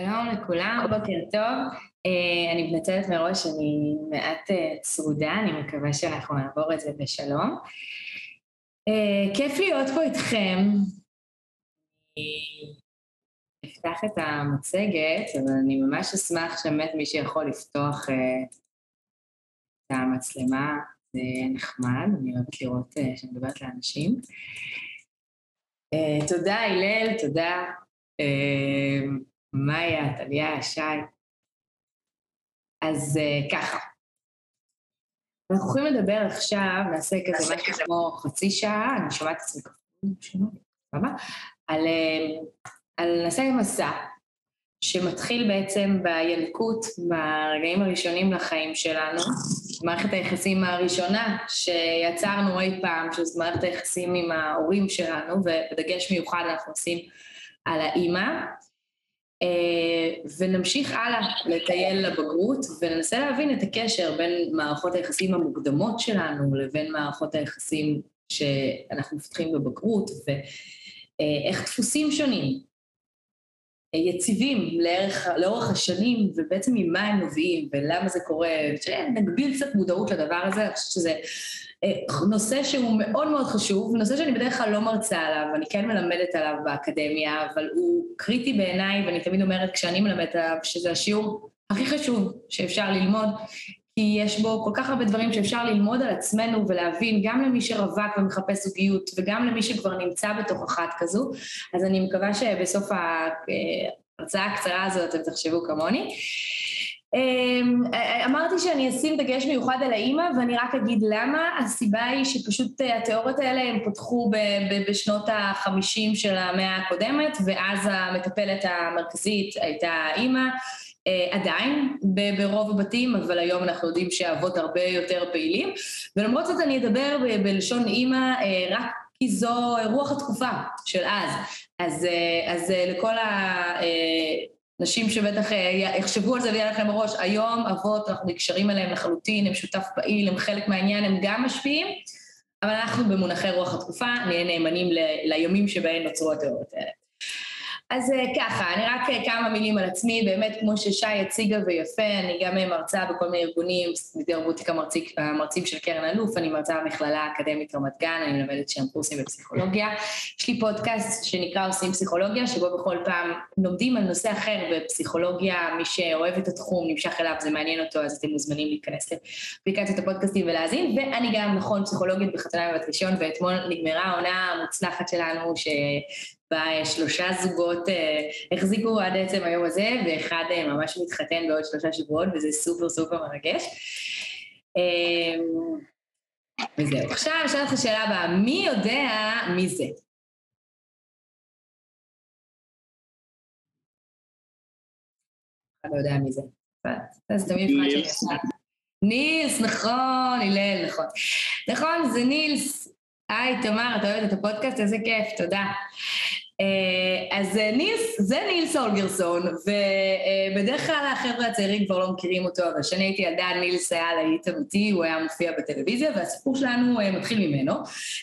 שלום לכולם, בוקר טוב. Uh, אני מתנצלת מראש, אני מעט uh, צרודה, אני מקווה שאנחנו נעבור את זה בשלום. Uh, כיף להיות פה איתכם. אני אפתח את המצגת, אבל אני ממש אשמח שבאמת מי שיכול לפתוח את המצלמה, זה נחמד, אני אוהבת לראות שאני מדברת לאנשים. תודה, הלל, תודה. מאיה, טליה, שי. אז uh, ככה. אנחנו יכולים לדבר עכשיו, נעשה כזה משהו כמו חצי שעה, אני שומעת את עצמי ככה, על, uh, על נעשה מסע שמתחיל בעצם בילקוט, ברגעים הראשונים לחיים שלנו, מערכת היחסים הראשונה שיצרנו אי פעם, שזו מערכת היחסים עם ההורים שלנו, ובדגש מיוחד אנחנו עושים על האימא. ונמשיך הלאה לטייל לבגרות וננסה להבין את הקשר בין מערכות היחסים המוקדמות שלנו לבין מערכות היחסים שאנחנו מפתחים בבגרות ואיך דפוסים שונים יציבים לאורך, לאורך השנים ובעצם ממה הם נובעים ולמה זה קורה, שנגביל קצת מודעות לדבר הזה, אני חושבת שזה נושא שהוא מאוד מאוד חשוב, נושא שאני בדרך כלל לא מרצה עליו, אני כן מלמדת עליו באקדמיה, אבל הוא קריטי בעיניי, ואני תמיד אומרת כשאני מלמדת עליו, שזה השיעור הכי חשוב שאפשר ללמוד, כי יש בו כל כך הרבה דברים שאפשר ללמוד על עצמנו ולהבין, גם למי שרווק ומחפש זוגיות, וגם למי שכבר נמצא בתוך אחת כזו, אז אני מקווה שבסוף ההרצאה הקצרה הזאת אתם תחשבו כמוני. אמ, אמרתי שאני אשים דגש מיוחד על האימא ואני רק אגיד למה, הסיבה היא שפשוט אה, התיאוריות האלה הם פותחו בשנות החמישים של המאה הקודמת ואז המטפלת המרכזית הייתה האימא. אה, עדיין ברוב הבתים, אבל היום אנחנו יודעים שהאבות הרבה יותר פעילים. ולמרות זאת אני אדבר בלשון אימא אה, רק כי זו רוח התקופה של אז, אז, אז לכל ה... נשים שבטח אה, יחשבו על זה ויהיה לכם בראש, היום אבות, אנחנו נקשרים אליהם לחלוטין, הם שותף פעיל, הם חלק מהעניין, הם גם משפיעים, אבל אנחנו במונחי רוח התקופה נהיה נאמנים לימים שבהם נוצרו התיאוריות האלה. אז אה, ככה, אני רק אה, כמה מילים על עצמי, באמת כמו ששי הציגה ויפה, אני גם מרצה בכל מיני ארגונים, בתרבות המרצים של קרן אלוף, אני מרצה במכללה האקדמית רמת גן, אני מלמדת שם קורסים בפסיכולוגיה. יש לי פודקאסט שנקרא עושים פסיכולוגיה, שבו בכל פעם לומדים על נושא אחר בפסיכולוגיה, מי שאוהב את התחום, נמשך אליו, זה מעניין אותו, אז אתם מוזמנים להיכנס לאפליקציות הפודקאסטים ולהאזין, ואני גם, נכון, פסיכולוגית בחתונה בבת ראשון, ואתמול נגמרה העונה המוצלחת שלנו, ש... בה שלושה זוגות אה, החזיקו עד עצם היום הזה, ואחד אה, ממש מתחתן בעוד שלושה שבועות, וזה סופר סופר מרגש. אה, וזהו. עכשיו, אשאל אותך שאלה הבאה, מי יודע מי זה? אני לא יודע מי זה. אז תמיד מבחן שאני עושה. נילס, נכון, הלל, נכון. נכון, זה נילס. היי, תמר, אתה אוהבת את הפודקאסט? איזה כיף, תודה. אה, אז אה, נילס, זה נילס אולגרסון, ובדרך כלל החבר'ה הצעירים כבר לא מכירים אותו, אבל כשאני הייתי ילדה נילס היה להיט אמיתי, הוא היה מופיע בטלוויזיה, והסיפור שלנו אה, מתחיל ממנו.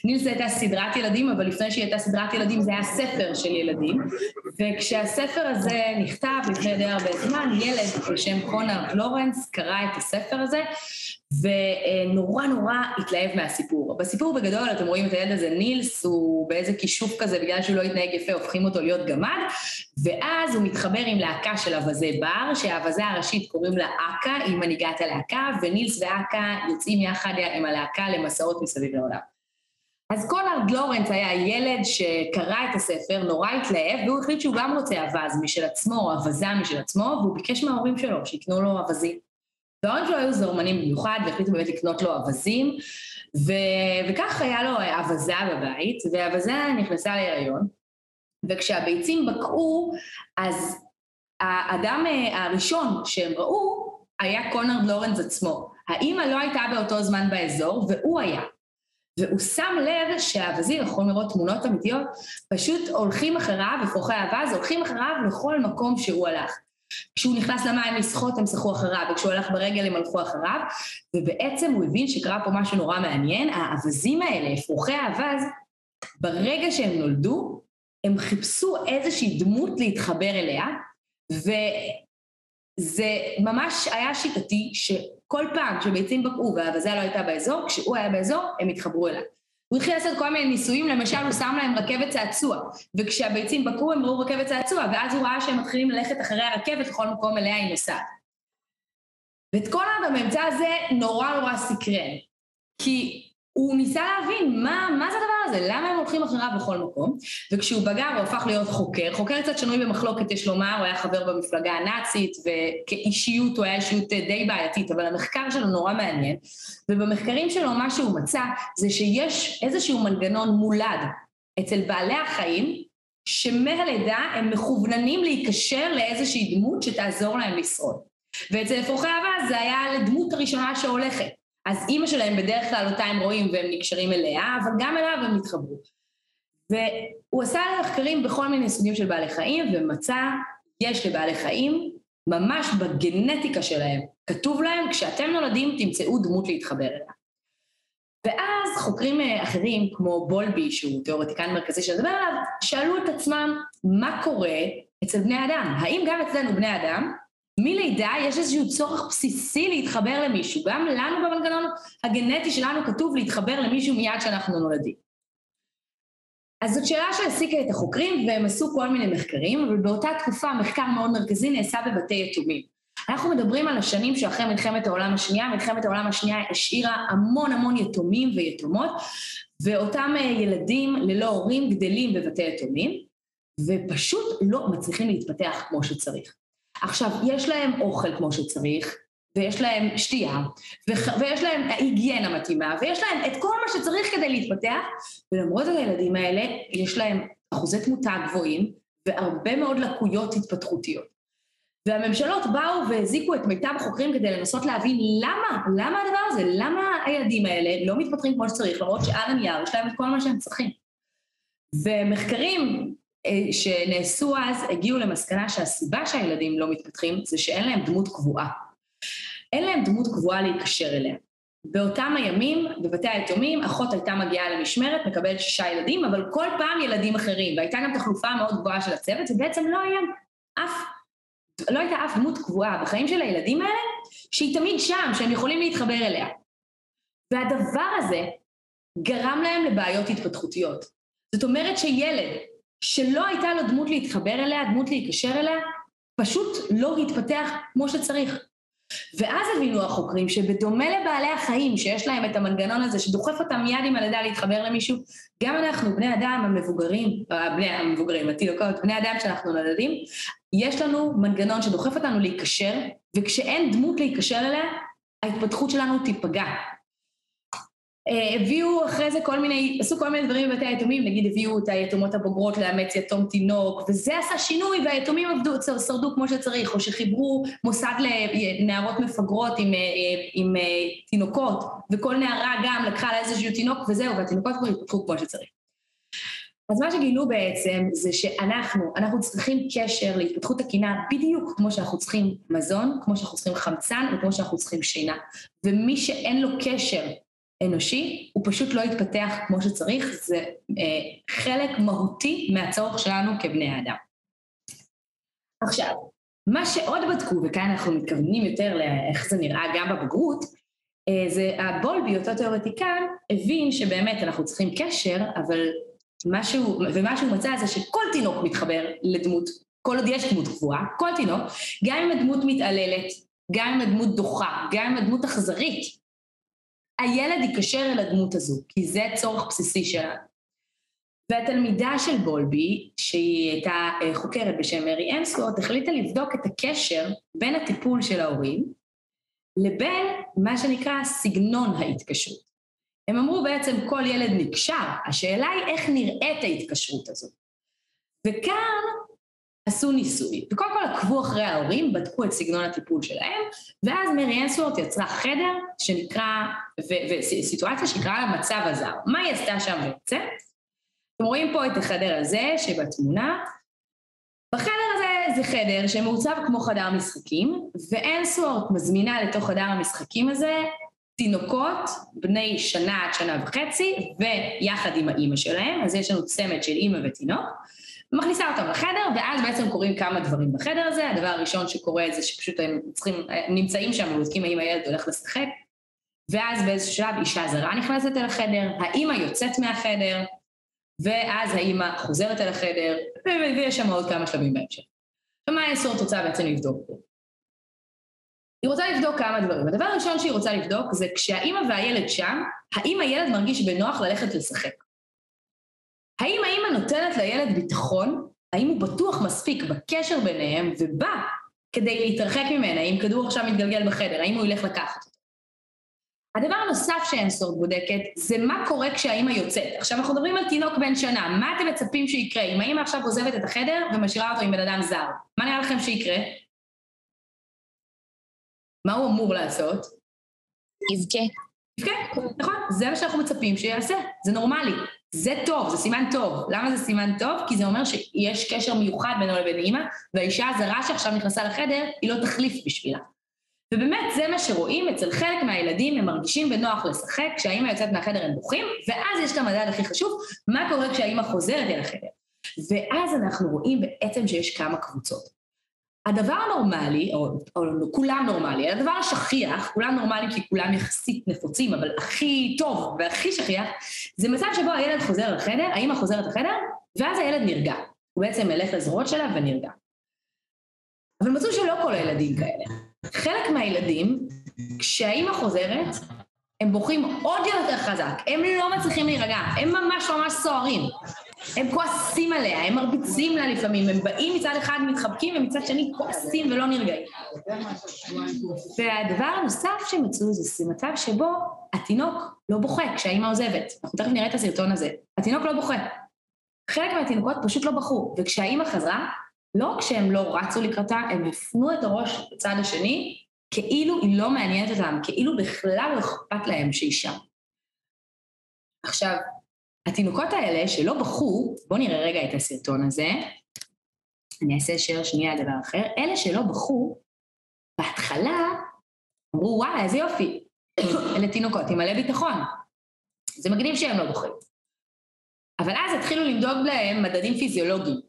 נילס הייתה סדרת ילדים, אבל לפני שהיא הייתה סדרת ילדים זה היה ספר של ילדים, וכשהספר הזה נכתב לפני די הרבה זמן, ילד בשם קונרד לורנס קרא את הספר הזה, ונורא נורא התלהב מהסיפור. בסיפור בגדול אתם רואים את הילד הזה, נילס, הוא באיזה כישוף כזה, בגלל שהוא לא התנהג יפה, הופכים אותו להיות גמד, ואז הוא מתחבר עם להקה של אווזי בר, שהאווזה הראשית קוראים לה אכה, היא מנהיגת הלהקה, ונילס ואכה יוצאים יחד עם הלהקה למסעות מסביב לעולם. אז קונרד לורנס היה ילד שקרא את הספר, נורא התלהב, והוא החליט שהוא גם רוצה אווז משל עצמו, או אווזה משל עצמו, והוא ביקש מההורים שלו שיקנו לו אווזים. וההורים שלו היו זרמנים במיוחד, והחליטו באמת לקנות לו אווזים, ו- וכך היה לו אווזה בבית, והאווזה נכנסה להיריון, וכשהביצים בקעו, אז האדם אה, הראשון שהם ראו היה קונרד לורנס עצמו. האימא לא הייתה באותו זמן באזור, והוא היה. והוא שם לב שהאווזים, יכולים לראות תמונות אמיתיות, פשוט הולכים אחריו, אפרוחי האווז, הולכים אחריו לכל מקום שהוא הלך. כשהוא נכנס למים לשחות הם שחו אחריו, וכשהוא הלך ברגל הם הלכו אחריו, ובעצם הוא הבין שקרה פה משהו נורא מעניין, האווזים האלה, אפרוחי האווז, ברגע שהם נולדו, הם חיפשו איזושהי דמות להתחבר אליה, וזה ממש היה שיטתי שכל פעם שביצים בקעו והאבזה לא הייתה באזור, כשהוא היה באזור הם התחברו אליו. הוא התחיל לעשות כל מיני ניסויים, למשל הוא שם להם רכבת צעצוע, וכשהביצים בקעו הם ראו רכבת צעצוע, ואז הוא ראה שהם מתחילים ללכת אחרי הרכבת לכל מקום אליה היא נוסעת. ואת כל הממצא הזה נורא נורא סקרן, כי הוא ניסה להבין מה, מה זה הדבר הזה, למה הם הולכים אחריו בכל מקום, וכשהוא בגר הוא הפך להיות חוקר, חוקר קצת שנוי במחלוקת יש לומר, הוא היה חבר במפלגה הנאצית, וכאישיות הוא היה אישיות די בעייתית, אבל המחקר שלו נורא מעניין, ובמחקרים שלו מה שהוא מצא זה שיש איזשהו מנגנון מולד אצל בעלי החיים, שמהלידה הם מכווננים להיקשר לאיזושהי דמות שתעזור להם לשרוד. ואצל אפרוחי אהבה זה היה לדמות הראשונה שהולכת. אז אימא שלהם בדרך כלל אותה הם רואים והם נקשרים אליה, אבל גם אליו הם התחברו. והוא עשה מחקרים בכל מיני סוגים של בעלי חיים ומצא, יש לבעלי חיים, ממש בגנטיקה שלהם, כתוב להם, כשאתם נולדים תמצאו דמות להתחבר אליה. ואז חוקרים אה, אחרים, כמו בולבי, שהוא תיאורטיקן מרכזי שנדבר עליו, שאלו את עצמם, מה קורה אצל בני אדם? האם גם אצלנו בני אדם מלידה יש איזשהו צורך בסיסי להתחבר למישהו, גם לנו במנגנון הגנטי שלנו כתוב להתחבר למישהו מיד כשאנחנו נולדים. אז זאת שאלה שהעסיקה את החוקרים והם עשו כל מיני מחקרים, אבל באותה תקופה מחקר מאוד מרכזי נעשה בבתי יתומים. אנחנו מדברים על השנים שאחרי מלחמת העולם השנייה, מלחמת העולם השנייה השאירה המון המון יתומים ויתומות, ואותם אה, ילדים ללא הורים גדלים בבתי יתומים, ופשוט לא מצליחים להתפתח כמו שצריך. עכשיו, יש להם אוכל כמו שצריך, ויש להם שתייה, ויש להם היגיינה מתאימה, ויש להם את כל מה שצריך כדי להתפתח, ולמרות הילדים האלה, יש להם אחוזי תמותה גבוהים, והרבה מאוד לקויות התפתחותיות. והממשלות באו והזיקו את מיטב החוקרים כדי לנסות להבין למה, למה הדבר הזה, למה הילדים האלה לא מתפתחים כמו שצריך, למרות שעל הנייר יש להם את כל מה שהם צריכים. ומחקרים שנעשו אז הגיעו למסקנה שהסיבה שהילדים לא מתפתחים זה שאין להם דמות קבועה. אין להם דמות קבועה להיקשר אליה. באותם הימים, בבתי היתומים, אחות הייתה מגיעה למשמרת, מקבלת שישה ילדים, אבל כל פעם ילדים אחרים, והייתה גם תחלופה מאוד גבוהה של הצוות, ובעצם לא היה אף, לא הייתה אף דמות קבועה בחיים של הילדים האלה, שהיא תמיד שם, שהם יכולים להתחבר אליה. והדבר הזה גרם להם לבעיות התפתחותיות. זאת אומרת שילד שלא הייתה לו דמות להתחבר אליה, דמות להיקשר אליה, פשוט לא התפתח כמו שצריך. ואז הבינו החוקרים שבדומה לבעלי החיים שיש להם את המנגנון הזה שדוחף אותם מיד עם הלידה להתחבר למישהו, גם אנחנו, בני אדם המבוגרים, אה, בני המבוגרים, התינוקות, בני אדם שאנחנו נולדים, יש לנו מנגנון שדוחף אותנו להיקשר, וכשאין דמות להיקשר אליה, ההתפתחות שלנו תיפגע. אה, הביאו אחרי זה כל מיני, עשו כל מיני דברים בבתי היתומים, נגיד הביאו את היתומות הבוגרות לאמץ יתום תינוק, וזה עשה שינוי והיתומים עבדו, שרדו כמו שצריך, או שחיברו מוסד לנערות מפגרות עם, אה, עם אה, תינוקות, וכל נערה גם לקחה לה איזשהו תינוק וזהו, והתינוקות כבר התפתחו כמו שצריך. אז מה שגילו בעצם זה שאנחנו, אנחנו צריכים קשר להתפתחות תקינה בדיוק כמו שאנחנו צריכים מזון, כמו שאנחנו צריכים חמצן וכמו שאנחנו צריכים שינה. ומי שאין לו קשר אנושי, הוא פשוט לא יתפתח כמו שצריך, זה אה, חלק מהותי מהצורך שלנו כבני אדם. עכשיו, מה שעוד בדקו, וכאן אנחנו מתכוונים יותר לאיך זה נראה גם בבגרות, אה, זה הבולבי, אותו תיאורטיקן, הבין שבאמת אנחנו צריכים קשר, אבל משהו, ומה שהוא מצא זה שכל תינוק מתחבר לדמות, כל עוד יש דמות קבועה, כל תינוק, גם אם הדמות מתעללת, גם אם הדמות דוחה, גם אם הדמות אכזרית, הילד ייקשר אל הדמות הזו, כי זה צורך בסיסי שלנו. והתלמידה של בולבי, שהיא הייתה אה, חוקרת בשם מרי אנסוורט, החליטה לבדוק את הקשר בין הטיפול של ההורים לבין מה שנקרא סגנון ההתקשרות. הם אמרו בעצם כל ילד נקשר, השאלה היא איך נראית ההתקשרות הזאת. וכאן עשו ניסוי, וקודם כל עקבו אחרי ההורים, בדקו את סגנון הטיפול שלהם, ואז מרי אנסוורט יצרה חדר שנקרא, וסיטואציה שנקרא לה מצב הזר. מה היא עשתה שם בעצם? אתם רואים פה את החדר הזה שבתמונה. בחדר הזה זה חדר שמעוצב כמו חדר משחקים, ואנסוורט מזמינה לתוך חדר המשחקים הזה תינוקות בני שנה עד שנה וחצי, ויחד עם האימא שלהם, אז יש לנו צמד של אימא ותינוק, ומכניסה אותם לחדר, ואז בעצם קורים כמה דברים בחדר הזה. הדבר הראשון שקורה זה שפשוט הם צריכים, הם נמצאים שם ובודקים האם הילד הולך לשחק, ואז באיזשהו שלב אישה זרה נכנסת אל החדר, האימא יוצאת מהחדר, ואז האימא חוזרת אל החדר, ויש שם עוד כמה שלבים בהמשך. ומה אסור רוצה בעצם לבדוק פה? היא רוצה לבדוק כמה דברים. הדבר הראשון שהיא רוצה לבדוק זה כשהאימא והילד שם, האם הילד מרגיש בנוח ללכת לשחק. האם האימא נותנת לילד ביטחון, האם הוא בטוח מספיק בקשר ביניהם ובא כדי להתרחק ממנה, אם כדור עכשיו מתגלגל בחדר, האם הוא ילך לקחת אותו. הדבר הנוסף שאנסורד בודקת זה מה קורה כשהאימא יוצאת. עכשיו אנחנו מדברים על תינוק בן שנה, מה אתם מצפים שיקרה? אם האימא עכשיו עוזבת את החדר ומשאירה אותו עם בן אדם זר, מה נראה לכם שיקרה? מה הוא אמור לעשות? יבכה. יבכה, נכון, זה מה שאנחנו מצפים שיעשה, זה נורמלי. זה טוב, זה סימן טוב. למה זה סימן טוב? כי זה אומר שיש קשר מיוחד בינו לבין אימא, והאישה הזרה שעכשיו נכנסה לחדר, היא לא תחליף בשבילה. ובאמת זה מה שרואים אצל חלק מהילדים, הם מרגישים בנוח לשחק, כשהאימא יוצאת מהחדר הם בוכים, ואז יש את המדד הכי חשוב, מה קורה כשהאימא חוזרת אל החדר. ואז אנחנו רואים בעצם שיש כמה קבוצות. הדבר הנורמלי, או, או כולם נורמלי, הדבר השכיח, כולם נורמליים כי כולם יחסית נפוצים, אבל הכי טוב והכי שכיח, זה מצב שבו הילד חוזר לחדר, האמא חוזרת לחדר, ואז הילד נרגע. הוא בעצם מלך לזרועות שלה ונרגע. אבל מצאו שלא כל הילדים כאלה. חלק מהילדים, כשהאימא חוזרת, הם בוכים עוד יותר חזק, הם לא מצליחים להירגע, הם ממש ממש סוערים. הם כועסים עליה, הם מרביצים לה לפעמים, הם באים מצד אחד מתחבקים ומצד שני כועסים ולא נרגעים. והדבר הנוסף שמצאו זה מצב שבו התינוק לא בוכה כשהאימא עוזבת. אנחנו תכף נראה את הסרטון הזה. התינוק לא בוכה. חלק מהתינוקות פשוט לא בכו, וכשהאימא חזרה, לא כשהם לא רצו לקראתה, הם הפנו את הראש לצד השני, כאילו היא לא מעניינת אותם, כאילו בכלל לא אכפת להם שהיא שם. עכשיו, התינוקות האלה שלא בכו, בואו נראה רגע את הסרטון הזה, אני אעשה שייר שנייה על דבר אחר, אלה שלא בכו, בהתחלה אמרו וואלה איזה יופי, אלה תינוקות עם מלא ביטחון, זה מגניב שהם לא בוכים. אבל אז התחילו למדוד להם מדדים פיזיולוגיים.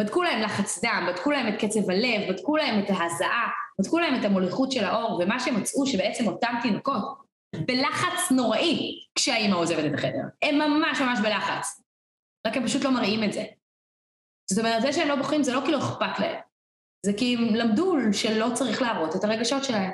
בדקו להם לחץ דם, בדקו להם את קצב הלב, בדקו להם את ההזעה, בדקו להם את המוליכות של האור, ומה שהם מצאו שבעצם אותם תינוקות בלחץ נוראי כשהאימא עוזבת את החדר. הם ממש ממש בלחץ. רק הם פשוט לא מראים את זה. זאת אומרת, זה שהם לא בוחרים זה לא כי לא אכפת להם. זה כי הם למדו שלא צריך להראות את הרגשות שלהם.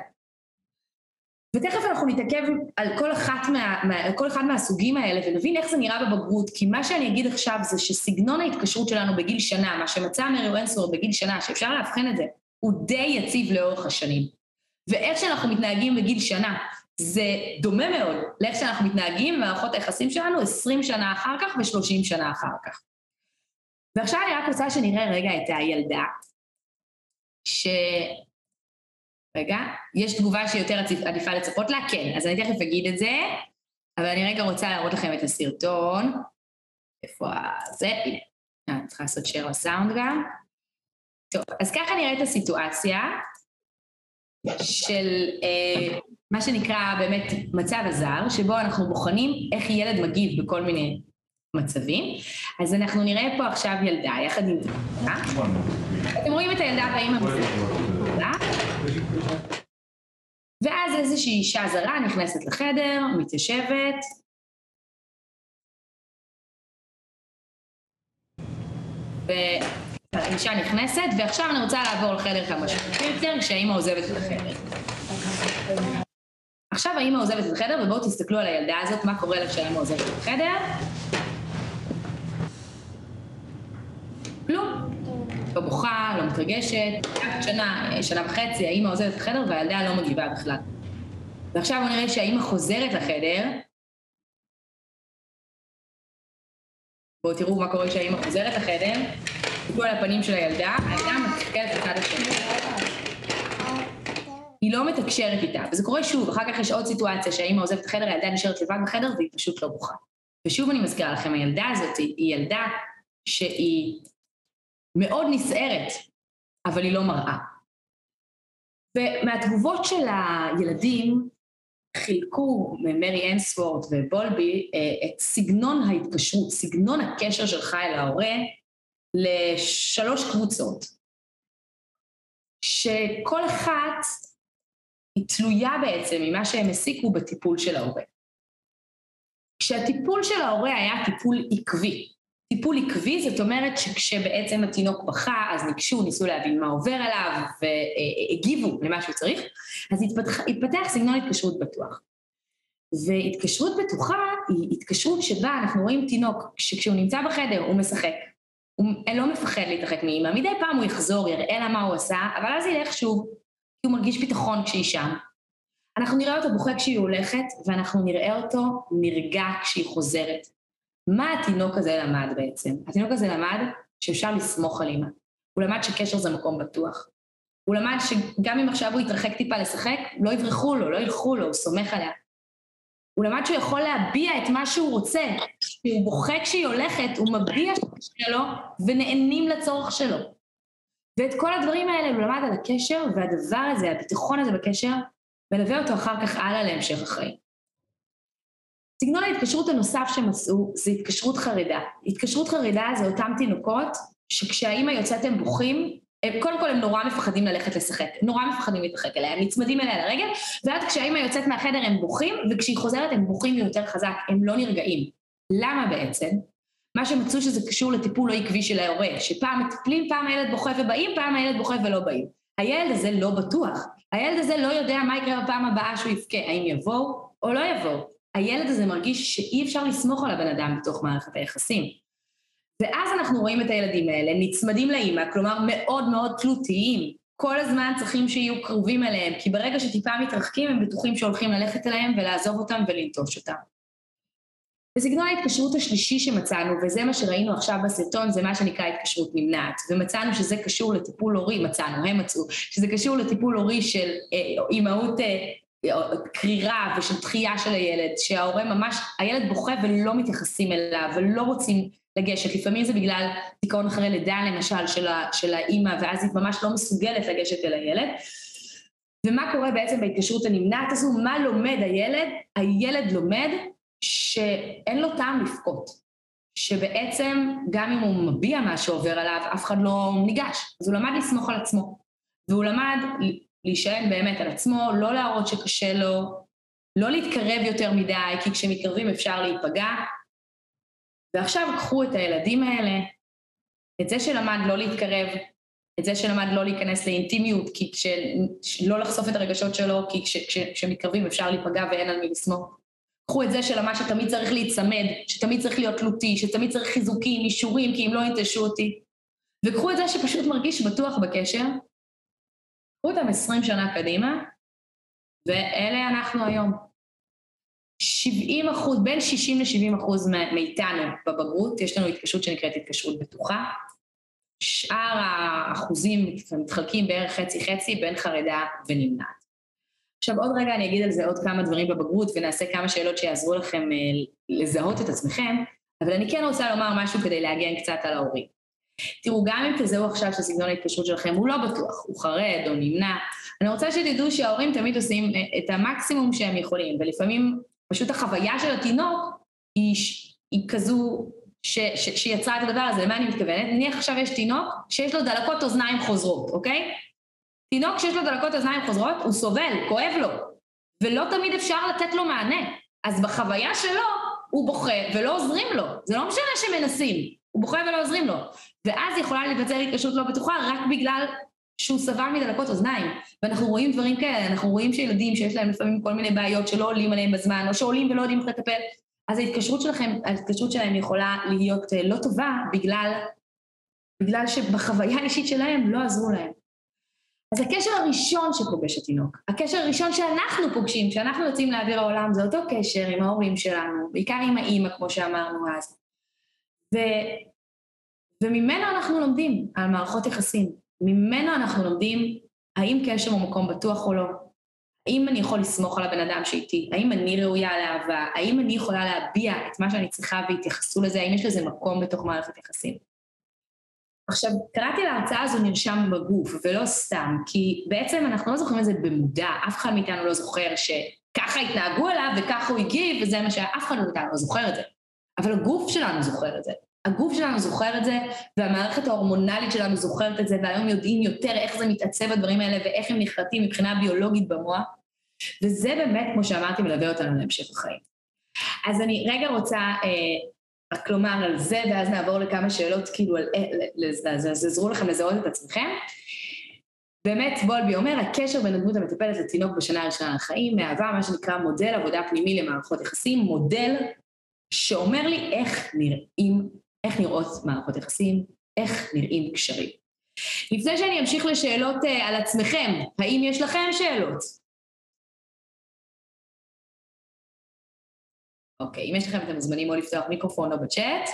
ותכף אנחנו נתעכב על כל, אחת מה, מה, כל אחד מהסוגים האלה ונבין איך זה נראה בבגרות, כי מה שאני אגיד עכשיו זה שסגנון ההתקשרות שלנו בגיל שנה, מה שמצא מרי ונסורד בגיל שנה, שאפשר לאבחן את זה, הוא די יציב לאורך השנים. ואיך שאנחנו מתנהגים בגיל שנה, זה דומה מאוד לאיך שאנחנו מתנהגים במערכות היחסים שלנו 20 שנה אחר כך ו-30 שנה אחר כך. ועכשיו אני רק רוצה שנראה רגע את הילדה, ש... רגע, יש תגובה שיותר עדיפה לצפות לה? כן, אז אני תכף אגיד את זה, אבל אני רגע רוצה להראות לכם את הסרטון. איפה זה? הנה, אני צריכה לעשות share לסאונד גם. טוב, אז ככה נראה את הסיטואציה של אה, מה שנקרא באמת מצב הזר, שבו אנחנו בוחנים איך ילד מגיב בכל מיני מצבים. אז אנחנו נראה פה עכשיו ילדה יחד עם. אתם רואים את הילדה והאימא ואז איזושהי אישה זרה נכנסת לחדר, מתיישבת, והאישה נכנסת, ועכשיו אני רוצה לעבור לחדר כמה שיותר יותר, כשהאימא עוזבת את החדר. עכשיו האימא עוזבת את החדר, ובואו תסתכלו על הילדה הזאת, מה קורה לה כשהאימא עוזבת את החדר. כלום. לא בוכה, לא מתרגשת, שנה, שנה וחצי, האימא עוזבת את החדר והילדה לא מגיבה בכלל. ועכשיו בואו נראה שהאימא חוזרת לחדר. בואו תראו מה קורה כשהאימא חוזרת לחדר. תראו על הפנים של הילדה, הילדה מסתכלת בצד השני. היא לא מתקשרת איתה, וזה קורה שוב, אחר כך יש עוד סיטואציה שהאימא עוזבת את החדר, הילדה נשארת לבד בחדר והיא פשוט לא בוכה. ושוב אני מזכירה לכם, הילדה הזאת היא ילדה שהיא מאוד נסערת, אבל היא לא מראה. ומהתגובות של הילדים חילקו מרי אנסוורד ובולבי אה, את סגנון ההתקשרות, סגנון הקשר שלך אל ההורה לשלוש קבוצות, שכל אחת היא תלויה בעצם ממה שהם הסיקו בטיפול של ההורה. כשהטיפול של ההורה היה טיפול עקבי, טיפול עקבי זאת אומרת שכשבעצם התינוק בכה אז ניגשו, ניסו להבין מה עובר עליו והגיבו למה שהוא צריך, אז התפתח, התפתח סגנון התקשרות בטוח. והתקשרות בטוחה היא התקשרות שבה אנחנו רואים תינוק שכשהוא נמצא בחדר הוא משחק, הוא לא מפחד להתרחק מאמא, מדי פעם הוא יחזור, יראה לה מה הוא עשה, אבל אז ילך שוב, כי הוא מרגיש ביטחון כשהיא שם. אנחנו נראה אותו בוכה כשהיא הולכת, ואנחנו נראה אותו נרגע כשהיא חוזרת. מה התינוק הזה למד בעצם? התינוק הזה למד שאפשר לסמוך על אימא. הוא למד שקשר זה מקום בטוח. הוא למד שגם אם עכשיו הוא יתרחק טיפה לשחק, לא יברחו לו, לא ילכו לו, הוא סומך עליה. הוא למד שהוא יכול להביע את מה שהוא רוצה. כשהוא בוכה כשהיא הולכת, הוא מביע שלו ונענים לצורך שלו. ואת כל הדברים האלה הוא למד על הקשר, והדבר הזה, הביטחון הזה בקשר, מלווה אותו אחר כך הלאה להמשך החיים. סגנון ההתקשרות הנוסף שמצאו זה התקשרות חרדה. התקשרות חרדה זה אותם תינוקות שכשהאימא יוצאת הם בוכים, הם, קודם כל הם נורא מפחדים ללכת לשחק, נורא מפחדים להתרחק אליה, הם נצמדים אליה לרגל, ואז כשהאימא יוצאת מהחדר הם בוכים, וכשהיא חוזרת הם בוכים יותר חזק, הם לא נרגעים. למה בעצם? מה שמצאו שזה קשור לטיפול לא עקבי של ההורה, שפעם מטפלים, פעם הילד בוכה ובאים, פעם הילד בוכה ולא באים. הילד הזה לא בטוח, הילד הזה לא יודע מה יקרה בפעם הבאה שהוא יבכה, האם יבואו או לא יבואו. הילד הזה מרגיש שאי אפשר לסמוך על הבן אדם בתוך מערכת היחסים. ואז אנחנו רואים את הילדים האלה נצמדים לאימא, כלומר מאוד מאוד תלותיים, כל הזמן צריכים שיהיו קרובים אליהם, כי ברגע שטיפה מתרחקים הם בטוחים שהולכים ללכת אליהם ולעזוב אותם ולנטוש אותם. בסגנון ההתקשרות השלישי שמצאנו, וזה מה שראינו עכשיו בסרטון, זה מה שנקרא התקשרות נמנעת, ומצאנו שזה קשור לטיפול הורי, מצאנו, הם מצאו, שזה קשור לטיפול הורי של אה, אימהות אה, קרירה ושל דחייה של הילד, שההורה ממש, הילד בוכה ולא מתייחסים אליו ולא רוצים לגשת, לפעמים זה בגלל דיכאון אחרי לידה למשל של, ה, של האימא ואז היא ממש לא מסוגלת לגשת אל הילד. ומה קורה בעצם בהתקשרות הנמנעת הזו? מה לומד הילד? הילד לומד שאין לו טעם לבכות. שבעצם גם אם הוא מביע מה שעובר עליו, אף אחד לא ניגש. אז הוא למד לסמוך על עצמו. והוא למד להישען באמת על עצמו, לא להראות שקשה לו, לא להתקרב יותר מדי, כי כשמתקרבים אפשר להיפגע. ועכשיו קחו את הילדים האלה, את זה שלמד לא להתקרב, את זה שלמד לא להיכנס לאינטימיות, כי כש... לא לחשוף את הרגשות שלו, כי כש... כש... כשמתקרבים אפשר להיפגע ואין על מי לסמוך. קחו את זה שלמד שתמיד צריך להיצמד, שתמיד צריך להיות תלותי, שתמיד צריך חיזוקים, אישורים, כי אם לא ינטשו אותי. וקחו את זה שפשוט מרגיש בטוח בקשר, קחו אותם עשרים שנה קדימה, ואלה אנחנו היום. 70 אחוז, בין 60 ל-70 אחוז מאיתנו בבגרות, יש לנו התקשרות שנקראת התקשרות בטוחה. שאר האחוזים מתחלקים בערך חצי-חצי בין חרדה ונמנעת. עכשיו עוד רגע אני אגיד על זה עוד כמה דברים בבגרות ונעשה כמה שאלות שיעזרו לכם אה, לזהות את עצמכם, אבל אני כן רוצה לומר משהו כדי להגן קצת על ההורים. תראו, גם אם תזהו עכשיו שסגנון ההתקשרות שלכם הוא לא בטוח, הוא חרד או נמנע, אני רוצה שתדעו שההורים תמיד עושים אה, את המקסימום שהם יכולים, ולפעמים פשוט החוויה של התינוק היא, היא כזו ש, ש, שיצרה את הדבר הזה, למה אני מתכוונת? נניח עכשיו יש תינוק שיש לו דלקות אוזניים חוזרות, אוקיי? תינוק שיש לו דלקות אוזניים חוזרות, הוא סובל, כואב לו, ולא תמיד אפשר לתת לו מענה. אז בחוויה שלו הוא בוכה ולא עוזרים לו, זה לא משנה שמנסים, הוא בוכה ולא עוזרים לו. ואז יכולה להיווצר התקשרות לא בטוחה רק בגלל שהוא סבל מדלקות אוזניים. ואנחנו רואים דברים כאלה, אנחנו רואים שילדים שיש להם לפעמים כל מיני בעיות שלא עולים עליהם בזמן, או שעולים ולא יודעים איך לטפל, אז ההתקשרות שלכם, ההתקשרות שלהם יכולה להיות אה, לא טובה בגלל, בגלל שבחוויה האישית שלהם לא עזרו להם. אז הקשר הראשון שפוגש התינוק, הקשר הראשון שאנחנו פוגשים, שאנחנו יוצאים לאוויר העולם, זה אותו קשר עם ההורים שלנו, בעיקר עם האימא, כמו שאמרנו אז. ו, וממנו אנחנו לומדים על מערכות יחסים. ממנו אנחנו לומדים האם קשר הוא מקום בטוח או לא, האם אני יכול לסמוך על הבן אדם שאיתי, האם אני ראויה לאהבה, האם אני יכולה להביע את מה שאני צריכה והתייחסו לזה, האם יש לזה מקום בתוך מערכת יחסים. עכשיו, קראתי להרצאה הזו נרשם בגוף, ולא סתם, כי בעצם אנחנו לא זוכרים את זה במודע, אף אחד מאיתנו לא זוכר שככה התנהגו אליו וככה הוא הגיב, וזה מה שאף אחד מאיתנו לא זוכר את זה. אבל הגוף שלנו זוכר את זה. הגוף שלנו זוכר את זה, והמערכת ההורמונלית שלנו זוכרת את זה, והיום יודעים יותר איך זה מתעצב הדברים האלה ואיך הם נחרטים מבחינה ביולוגית במוח, וזה באמת, כמו שאמרתי, מלווה אותנו להמשך החיים. אז אני רגע רוצה אה, רק לומר על זה, ואז נעבור לכמה שאלות, כאילו, על, אז עזרו לכם לזהות את עצמכם. באמת, בולבי אומר, הקשר בין הדמות המטפלת לתינוק בשנה הראשונה לחיים מהווה מה שנקרא מודל עבודה פנימי למערכות יחסים, מודל שאומר לי איך נראים, איך נראות מערכות יחסים, איך נראים קשרים. לפני שאני אמשיך לשאלות uh, על עצמכם, האם יש לכם שאלות? אוקיי, אם יש לכם, אתם מוזמנים או לפתוח מיקרופון או בצ'אט,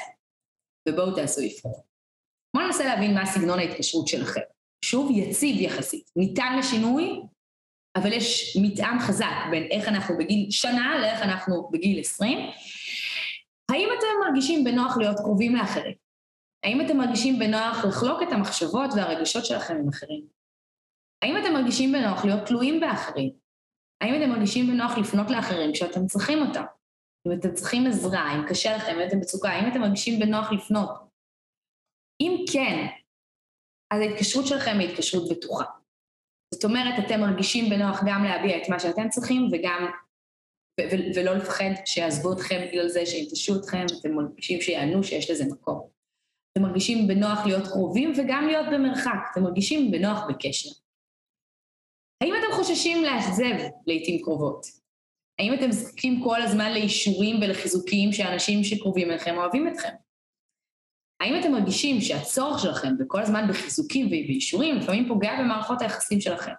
ובואו תעשו אבחון. בואו ננסה להבין מה סגנון ההתקשרות שלכם. שוב, יציב יחסית. ניתן לשינוי, אבל יש מתאם חזק בין איך אנחנו בגיל שנה לאיך אנחנו בגיל עשרים. האם אתם מרגישים בנוח להיות קרובים לאחרים? האם אתם מרגישים בנוח לחלוק את המחשבות והרגשות שלכם עם אחרים? האם אתם מרגישים בנוח להיות תלויים באחרים? האם אתם מרגישים בנוח לפנות לאחרים כשאתם צריכים אותם? אם אתם צריכים עזרה, אם קשה לכם, אם אתם בצוקה, האם אתם מרגישים בנוח לפנות? אם כן, אז ההתקשרות שלכם היא התקשרות בטוחה. זאת אומרת, אתם מרגישים בנוח גם להביע את מה שאתם צריכים וגם, ולא לפחד שיעזבו אתכם בגלל זה, שינטשו אתכם, אתם מרגישים שיענו שיש לזה מקום. אתם מרגישים בנוח להיות קרובים וגם להיות במרחק, אתם מרגישים בנוח בקשר. האם אתם חוששים לאכזב לעיתים קרובות? האם אתם זקוקים כל הזמן לאישורים ולחיזוקים שאנשים שקרובים אליכם אוהבים אתכם? האם אתם מרגישים שהצורך שלכם וכל הזמן בחיזוקים ובאישורים לפעמים פוגע במערכות היחסים שלכם?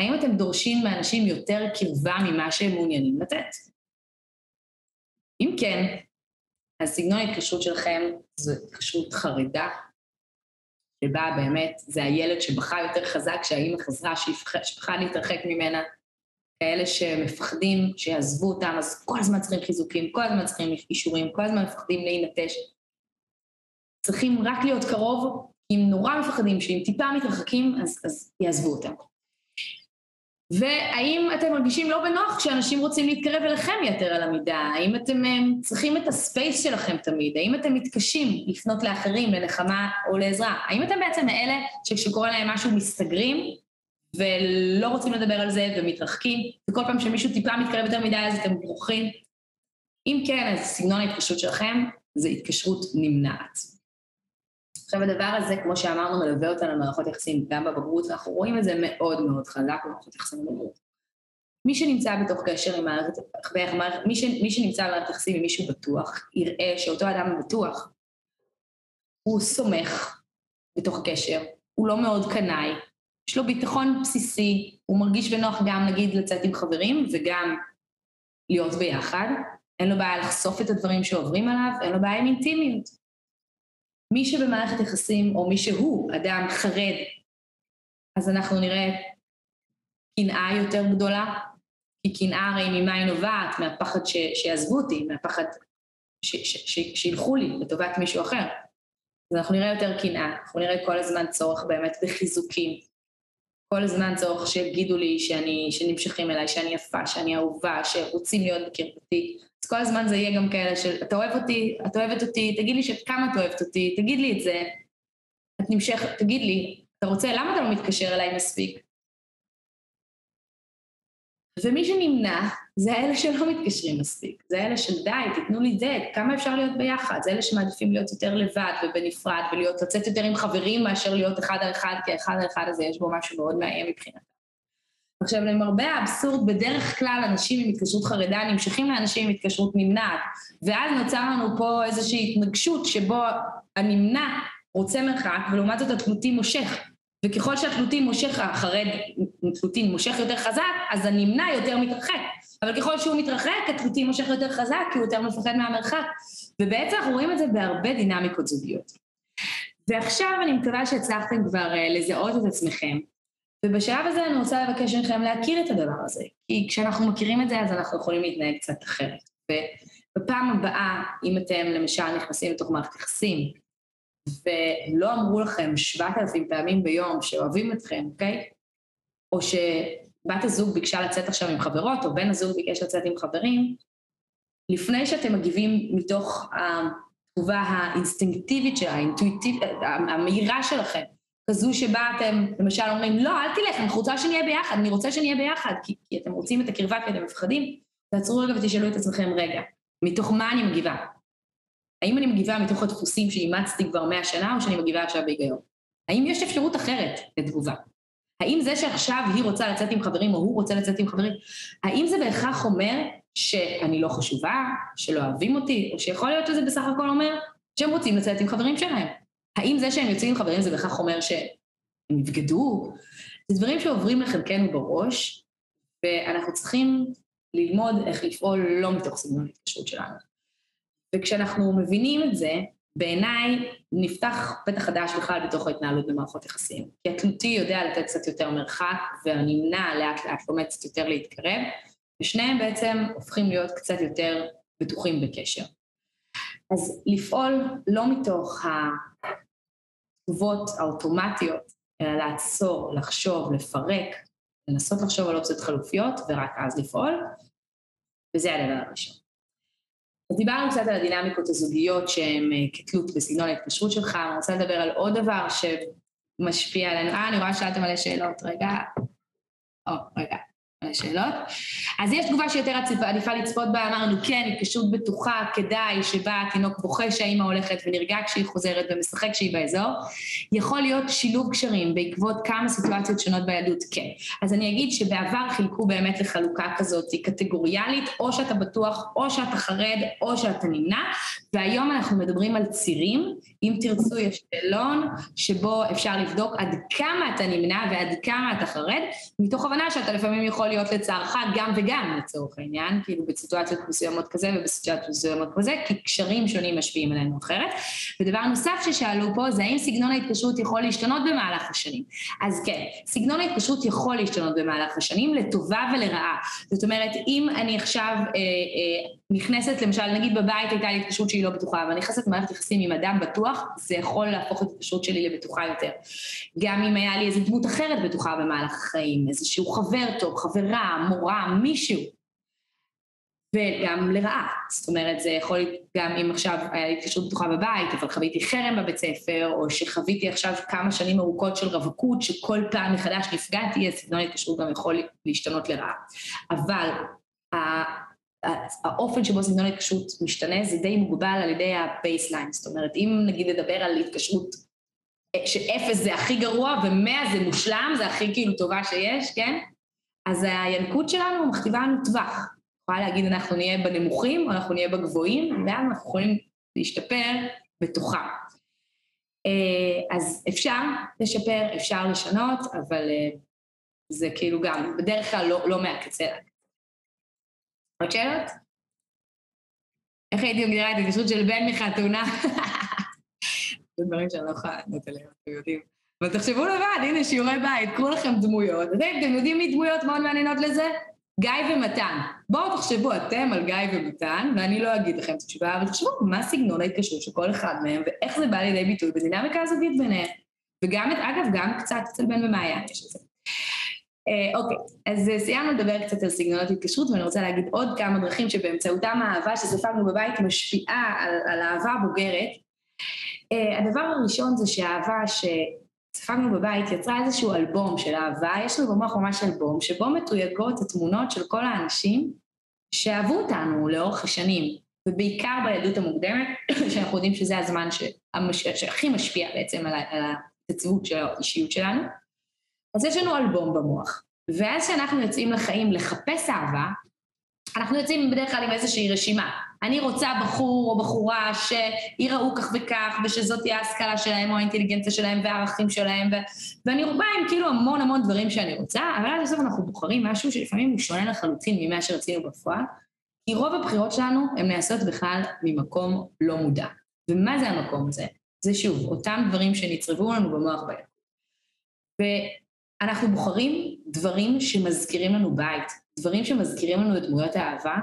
האם אתם דורשים מאנשים יותר קרבה ממה שהם מעוניינים לתת? אם כן, אז סגנון ההתקשרות שלכם זו התקשרות חרדה, שבה באמת זה הילד שבכה יותר חזק כשהאימא חזרה, שפחה להתרחק ממנה, כאלה שמפחדים שיעזבו אותם, אז כל הזמן צריכים חיזוקים, כל הזמן צריכים אישורים, כל הזמן מפחדים להינטש. צריכים רק להיות קרוב, אם נורא מפחדים שאם טיפה מתרחקים, אז, אז יעזבו אותם. והאם אתם מרגישים לא בנוח כשאנשים רוצים להתקרב אליכם יתר על המידה? האם אתם הם, צריכים את הספייס שלכם תמיד? האם אתם מתקשים לפנות לאחרים לנחמה או לעזרה? האם אתם בעצם מאלה שכשקורה להם משהו מסתגרים ולא רוצים לדבר על זה ומתרחקים, וכל פעם שמישהו טיפה מתקרב יותר מדי אז אתם ברוכים? אם כן, אז סגנון ההתקשרות שלכם זה התקשרות נמנעת. עכשיו הדבר הזה, כמו שאמרנו, מלווה אותנו במערכות יחסים גם בבגרות, ואנחנו רואים את זה מאוד מאוד חזק במערכות יחסים בבגרות. מי שנמצא בתוך קשר עם מערכת, מי, ש, מי שנמצא במערכת יחסים עם מישהו בטוח, יראה שאותו אדם בטוח, הוא סומך בתוך קשר, הוא לא מאוד קנאי, יש לו ביטחון בסיסי, הוא מרגיש בנוח גם נגיד לצאת עם חברים וגם להיות ביחד, אין לו בעיה לחשוף את הדברים שעוברים עליו, אין לו בעיה עם אינטימיות. מי שבמערכת יחסים, או מי שהוא אדם חרד, אז אנחנו נראה קנאה יותר גדולה, כי קנאה הרי ממה היא נובעת? מהפחד ש, שיעזבו אותי, מהפחד ש, ש, שילכו לי לטובת מישהו אחר. אז אנחנו נראה יותר קנאה, אנחנו נראה כל הזמן צורך באמת בחיזוקים, כל הזמן צורך שיגידו לי שאני, שנמשכים אליי, שאני יפה, שאני אהובה, שרוצים להיות בקרבתי. כל הזמן זה יהיה גם כאלה של, אתה אוהב אותי, את אוהבת אותי, תגיד לי כמה את אוהבת אותי, תגיד לי את זה. את נמשכת, תגיד לי, אתה רוצה, למה אתה לא מתקשר אליי מספיק? ומי שנמנע זה אלה שלא מתקשרים מספיק, זה אלה של די, תיתנו לי זה, כמה אפשר להיות ביחד, זה אלה שמעדיפים להיות יותר לבד ובנפרד ולהיות, לצאת יותר עם חברים מאשר להיות אחד על אחד, כי האחד על אחד הזה יש בו משהו מאוד מאיים מבחינתם. עכשיו, למרבה האבסורד, בדרך כלל אנשים עם התקשרות חרדה נמשכים לאנשים עם התקשרות נמנעת, ואז נוצר לנו פה איזושהי התנגשות שבו הנמנע רוצה מרחק, ולעומת זאת התלותי מושך. וככל שהתלותי מושך, החרד תלותי מושך יותר חזק, אז הנמנע יותר מתרחק. אבל ככל שהוא מתרחק, התלותי מושך יותר חזק, כי הוא יותר מפחד מהמרחק. ובעצם אנחנו רואים את זה בהרבה דינמיקות זוגיות. ועכשיו אני מקווה שהצלחתם כבר uh, לזהות את עצמכם, ובשלב הזה אני רוצה לבקש מכם להכיר את הדבר הזה, כי כשאנחנו מכירים את זה אז אנחנו יכולים להתנהג קצת אחרת. ובפעם הבאה, אם אתם למשל נכנסים לתוך מערכת יחסים, ולא אמרו לכם שבעת אלפים פעמים ביום שאוהבים אתכם, אוקיי? או שבת הזוג ביקשה לצאת עכשיו עם חברות, או בן הזוג ביקש לצאת עם חברים, לפני שאתם מגיבים מתוך התגובה האינסטינקטיבית שלה, האינטואיטיבית, המהירה שלכם, כזו שבה אתם למשל אומרים, לא, אל תלך, אני רוצה שנהיה ביחד, אני רוצה שנהיה ביחד, כי, כי אתם רוצים את הקרבה כי אתם מפחדים, תעצרו רגע ותשאלו את עצמכם, רגע, מתוך מה אני מגיבה? האם אני מגיבה מתוך הדפוסים שאימצתי כבר מאה שנה, או שאני מגיבה עכשיו בהיגיון? האם יש אפשרות אחרת לתגובה? האם זה שעכשיו היא רוצה לצאת עם חברים, או הוא רוצה לצאת עם חברים, האם זה בהכרח אומר שאני לא חשובה, שלא אוהבים אותי, או שיכול להיות שזה בסך הכל אומר שהם רוצים לצאת עם חברים שלהם? האם זה שהם יוצאים עם חברים זה בהכרח אומר שהם יבגדו? זה דברים שעוברים לחלקנו בראש, ואנחנו צריכים ללמוד איך לפעול לא מתוך סגנון ההתקשרות שלנו. וכשאנחנו מבינים את זה, בעיניי נפתח פתח חדש בכלל בתוך ההתנהלות במערכות יחסים. כי התלותי יודע לתת קצת יותר מרחק, והנמנע לאט לאט לומד קצת יותר להתקרב, ושניהם בעצם הופכים להיות קצת יותר בטוחים בקשר. אז לפעול לא מתוך התגובות האוטומטיות, אלא לעצור, לחשוב, לפרק, לנסות לחשוב על אופציות חלופיות, ורק אז לפעול, וזה הדבר הראשון. אז דיברנו קצת על הדינמיקות הזוגיות שהן אה, כתלות בסגנון ההתקשרות שלך, אני רוצה לדבר על עוד דבר שמשפיע עלינו. אה, אני רואה שאלתם מלא שאלות, רגע. או, רגע. שאלות. אז יש תגובה שיותר עדיפה לצפות בה, אמרנו כן, התקשרות בטוחה, כדאי, שבה התינוק בוכה שהאימא הולכת ונרגע כשהיא חוזרת ומשחק כשהיא באזור. יכול להיות שילוב קשרים בעקבות כמה סיטואציות שונות בילדות, כן. אז אני אגיד שבעבר חילקו באמת לחלוקה כזאת קטגוריאלית, או שאתה בטוח, או שאתה חרד, או שאתה נמנע, והיום אנחנו מדברים על צירים, אם תרצו יש שאלון שבו אפשר לבדוק עד כמה אתה נמנע ועד כמה אתה חרד, מתוך הבנה שאתה לפעמים יכול להיות לצערך גם וגם לצורך העניין, כאילו בסיטואציות מסוימות כזה ובסיטואציות מסוימות כזה, כי קשרים שונים משפיעים עלינו אחרת. ודבר נוסף ששאלו פה זה האם סגנון ההתקשרות יכול להשתנות במהלך השנים. אז כן, סגנון ההתקשרות יכול להשתנות במהלך השנים לטובה ולרעה. זאת אומרת, אם אני עכשיו אה, אה, נכנסת, למשל, נגיד בבית הייתה לי התקשרות שהיא לא בטוחה, ואני נכנסת למערכת יחסים עם אדם בטוח, זה יכול להפוך את ההתקשרות שלי לבטוחה יותר. גם אם היה לי איזו דמות אחרת בטוחה במהלך החיים, איזשהו חבר טוב, חברה, מורה, מישהו. וגם לרעה, זאת אומרת, זה יכול להיות גם אם עכשיו היה לי התקשרות בטוחה בבית, אבל חוויתי חרם בבית ספר, או שחוויתי עכשיו כמה שנים ארוכות של רווקות, שכל פעם מחדש נפגעתי, אז סגנון ההתקשרות גם יכול להשתנות לרעה. אבל האופן שבו סגנון ההתקשרות משתנה זה די מוגבל על ידי ה baseline, זאת אומרת, אם נגיד נדבר על התקשרות שאפס זה הכי גרוע ומאה זה מושלם, זה הכי כאילו טובה שיש, כן? אז הינקות שלנו מכתיבה לנו טווח. יכולה להגיד אנחנו נהיה בנמוכים או אנחנו נהיה בגבוהים, ואז אנחנו יכולים להשתפר בתוכם. אה, אז אפשר לשפר, אפשר לשנות, אבל אה, זה כאילו גם בדרך כלל לא, לא מהקצה עוד שאלות? איך הייתי מגדירה את ההתקשרות של בן מחתונה? זה דברים שאני לא יכולה לענות עליהם, אתם יודעים. אבל תחשבו לבד, הנה שיעורי בית, קחו לכם דמויות. אתם יודעים מי דמויות מאוד מעניינות לזה? גיא ומתן. בואו תחשבו אתם על גיא ומתן, ואני לא אגיד לכם את התשובה, אבל תחשבו מה סגנון ההתקשרות של כל אחד מהם, ואיך זה בא לידי ביטוי בדינמיקה הזוגית ביניהם. וגם, אגב, גם קצת אצל בן ומעיין יש את זה. אה, אוקיי, אז אה, סיימנו לדבר קצת על סגנונות התקשרות ואני רוצה להגיד עוד כמה דרכים שבאמצעותם האהבה שספגנו בבית משפיעה על, על אהבה בוגרת. אה, הדבר הראשון זה שהאהבה שספגנו בבית יצרה איזשהו אלבום של אהבה, יש לנו במוח ממש אלבום שבו מתויגות התמונות של כל האנשים שאהבו אותנו לאורך השנים, ובעיקר בילדות המוקדמת, שאנחנו יודעים שזה הזמן. שהכי משפיע בעצם על, התצבות של האישיות שלנו. אז יש לנו אלבום במוח, ואז כשאנחנו יוצאים לחיים לחפש אהבה, אנחנו יוצאים בדרך כלל עם איזושהי רשימה. אני רוצה בחור או בחורה שיראו כך וכך, ושזאת תהיה ההשכלה שלהם או האינטליגנציה שלהם והערכים שלהם, ו... ואני באה עם כאילו המון המון דברים שאני רוצה, אבל עד הסוף אנחנו בוחרים משהו שלפעמים הוא שונה לחלוטין ממה שרצינו בפועל, כי רוב הבחירות שלנו הן נעשות בכלל ממקום לא מודע. ומה זה המקום הזה? זה שוב, אותם דברים שנצרבו לנו במוח בילד. אנחנו בוחרים דברים שמזכירים לנו בית, דברים שמזכירים לנו את דמויות האהבה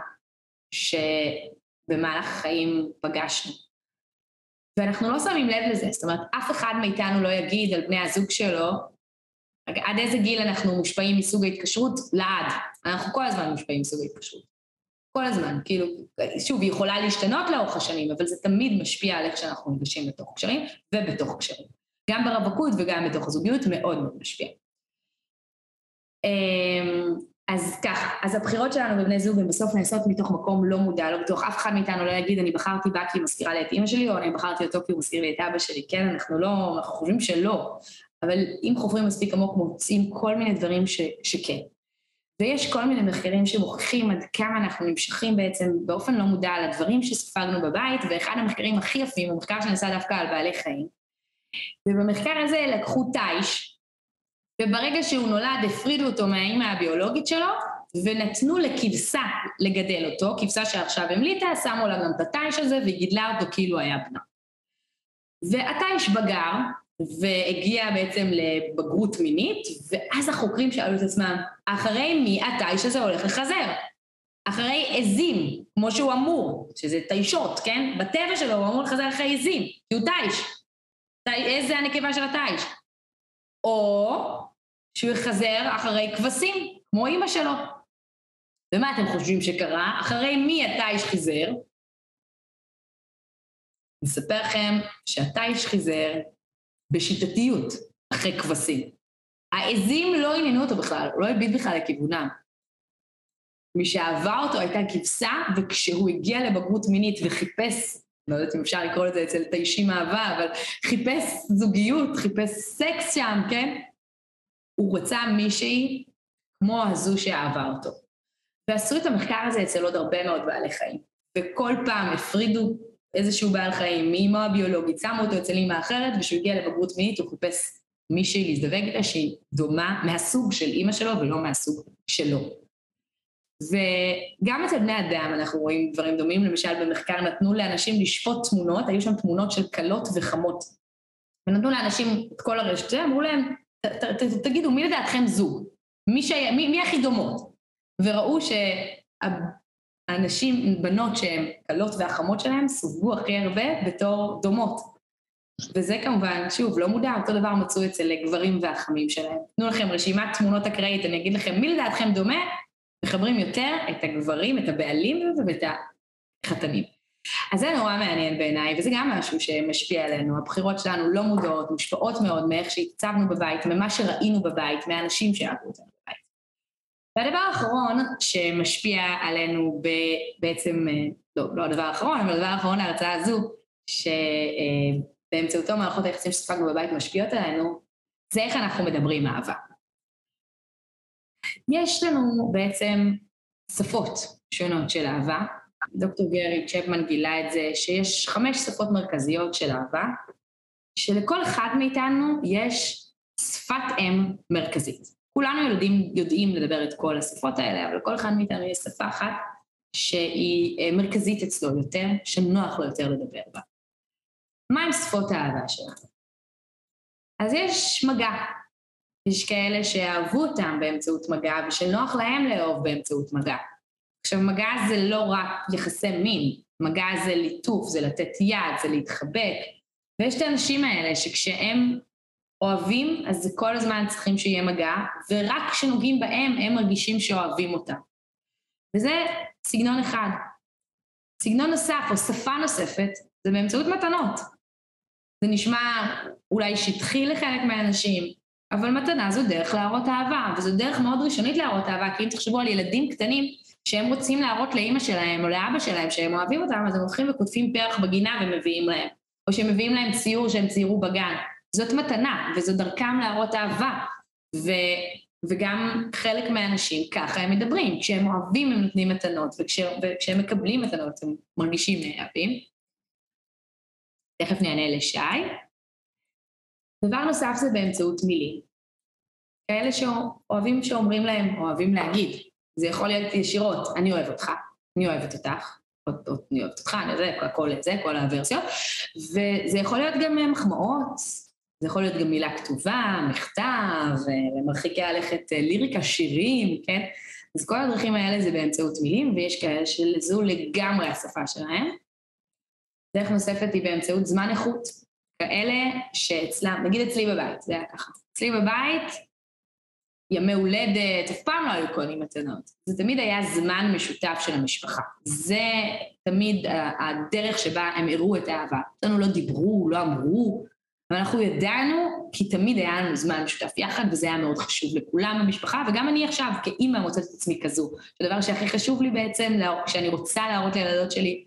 שבמהלך החיים פגשנו. ואנחנו לא שמים לב לזה, זאת אומרת, אף אחד מאיתנו לא יגיד על בני הזוג שלו, עד איזה גיל אנחנו מושפעים מסוג ההתקשרות? לעד. אנחנו כל הזמן מושפעים מסוג ההתקשרות. כל הזמן. כאילו, שוב, היא יכולה להשתנות לאורך השנים, אבל זה תמיד משפיע על איך שאנחנו ניגשים בתוך קשרים ובתוך קשרים. גם ברווקות וגם בתוך הזוגיות מאוד מאוד משפיע. אמ, אז ככה, אז הבחירות שלנו בבני זוג הן בסוף נעשות מתוך מקום לא מודע, לא בטוח, אף אחד מאיתנו לא יגיד אני בחרתי בה כי היא מזכירה לי את אימא שלי, או אני בחרתי אותו כי הוא מזכיר לי את אבא שלי, כן, אנחנו לא, אנחנו חושבים שלא, אבל אם חופרים מספיק עמוק מוצאים כל מיני דברים ש, שכן. ויש כל מיני מחקרים שמוכיחים עד כמה אנחנו נמשכים בעצם באופן לא מודע על הדברים שספגנו בבית, ואחד המחקרים הכי יפים הוא מחקר שנעשה דווקא על בעלי חיים. ובמחקר הזה לקחו תיש, וברגע שהוא נולד הפרידו אותו מהאימא הביולוגית שלו, ונתנו לכבשה לגדל אותו, כבשה שעכשיו המליטה, שמו לה גם את התיש הזה והיא גידלה אותו כאילו היה בנה. והתיש בגר, והגיע בעצם לבגרות מינית, ואז החוקרים שאלו את עצמם, אחרי מי התיש הזה הולך לחזר? אחרי עזים, כמו שהוא אמור, שזה תישות, כן? בטבע שלו הוא אמור לחזר אחרי עזים, כי הוא תיש. איזה הנקבה של התיש? או שהוא יחזר אחרי כבשים, כמו אימא שלו. ומה אתם חושבים שקרה? אחרי מי התיש חיזר? אני אספר לכם שהתיש חיזר בשיטתיות אחרי כבשים. העזים לא עניינו אותו בכלל, הוא לא הביט בכלל לכיוונם. מי שאהבה אותו הייתה כבשה, וכשהוא הגיע לבגרות מינית וחיפש, לא יודעת אם אפשר לקרוא לזה אצל תיישים אהבה, אבל חיפש זוגיות, חיפש סקס שם, כן? הוא רצה מישהי כמו הזו שאהבה אותו. ועשו את המחקר הזה אצל עוד הרבה מאוד בעלי חיים. וכל פעם הפרידו איזשהו בעל חיים מאמו הביולוגית, שמו אותו אצל אימא אחרת, וכשהוא הגיע לבגרות מינית הוא חיפש מישהי להזדווג איתה שהיא דומה מהסוג של אימא שלו ולא מהסוג שלו. וגם אצל בני אדם אנחנו רואים דברים דומים, למשל במחקר נתנו לאנשים לשפוט תמונות, היו שם תמונות של כלות וחמות. ונתנו לאנשים את כל הרשת, אמרו להם, תגידו, מי לדעתכם זוג? מי, מי הכי דומות? וראו שהנשים, בנות שהן כלות והחמות שלהן, סווגו הכי הרבה בתור דומות. וזה כמובן, שוב, לא מודע, אותו דבר מצאו אצל גברים והחמים שלהם. תנו לכם רשימת תמונות אקראית, אני אגיד לכם, מי לדעתכם דומה? מחברים יותר את הגברים, את הבעלים ואת החתנים. אז זה נורא מעניין בעיניי, וזה גם משהו שמשפיע עלינו. הבחירות שלנו לא מודעות, מושפעות מאוד מאיך שהתצבנו בבית, ממה שראינו בבית, מהאנשים שאהבו אותנו בבית. והדבר האחרון שמשפיע עלינו בעצם, לא, לא הדבר האחרון, אבל הדבר האחרון להרצאה הזו, שבאמצעותו מערכות היחסים שספגנו בבית משפיעות עלינו, זה איך אנחנו מדברים אהבה. יש לנו בעצם שפות שונות של אהבה, דוקטור גרי צ'פמן גילה את זה, שיש חמש שפות מרכזיות של אהבה, שלכל אחד מאיתנו יש שפת אם מרכזית. כולנו יודעים, יודעים לדבר את כל השפות האלה, אבל לכל אחד מאיתנו יש שפה אחת שהיא אה, מרכזית אצלו יותר, שנוח לו יותר לדבר בה. מהם שפות האהבה שלנו? אז יש מגע. יש כאלה שאהבו אותם באמצעות מגע ושנוח להם לאהוב באמצעות מגע. עכשיו, מגע זה לא רק יחסי מין, מגע זה ליטוף, זה לתת יד, זה להתחבק. ויש את האנשים האלה שכשהם אוהבים, אז כל הזמן צריכים שיהיה מגע, ורק כשנוגעים בהם הם מרגישים שאוהבים אותם. וזה סגנון אחד. סגנון נוסף, או שפה נוספת, זה באמצעות מתנות. זה נשמע אולי שטחי לחלק מהאנשים, אבל מתנה זו דרך להראות אהבה, וזו דרך מאוד ראשונית להראות אהבה, כי אם תחשבו על ילדים קטנים שהם רוצים להראות לאימא שלהם או לאבא שלהם שהם אוהבים אותם, אז הם הולכים וכותבים פרח בגינה ומביאים להם. או שהם מביאים להם ציור שהם ציירו בגן. זאת מתנה, וזו דרכם להראות אהבה. ו, וגם חלק מהאנשים ככה הם מדברים. כשהם אוהבים הם נותנים מתנות, וכש, וכשהם מקבלים מתנות הם מרגישים נאהבים. תכף נענה לשי. דבר נוסף זה באמצעות מילים. כאלה שאוהבים שאומרים להם, אוהבים להגיד. זה יכול להיות ישירות, אני אוהב אותך, אני אוהבת אותך, אני אוהבת אותך, אני יודע, הכל את זה, כל הוורסיות, וזה יכול להיות גם מחמאות, זה יכול להיות גם מילה כתובה, מכתב, מרחיקי הלכת אה, ליריקה, שירים, כן? אז כל הדרכים האלה זה באמצעות מילים, ויש כאלה שזו לגמרי השפה שלהם. דרך נוספת היא באמצעות זמן איכות. כאלה שאצלם, נגיד אצלי בבית, זה היה ככה. אצלי בבית, ימי הולדת, אף פעם לא היו קונים מתנות. זה תמיד היה זמן משותף של המשפחה. זה תמיד הדרך שבה הם הראו את האהבה. אותנו לא דיברו, לא אמרו, אבל אנחנו ידענו כי תמיד היה לנו זמן משותף יחד, וזה היה מאוד חשוב לכולם במשפחה, וגם אני עכשיו כאימא מוצאת את עצמי כזו. הדבר שהכי חשוב לי בעצם, כשאני רוצה להראות לילדות שלי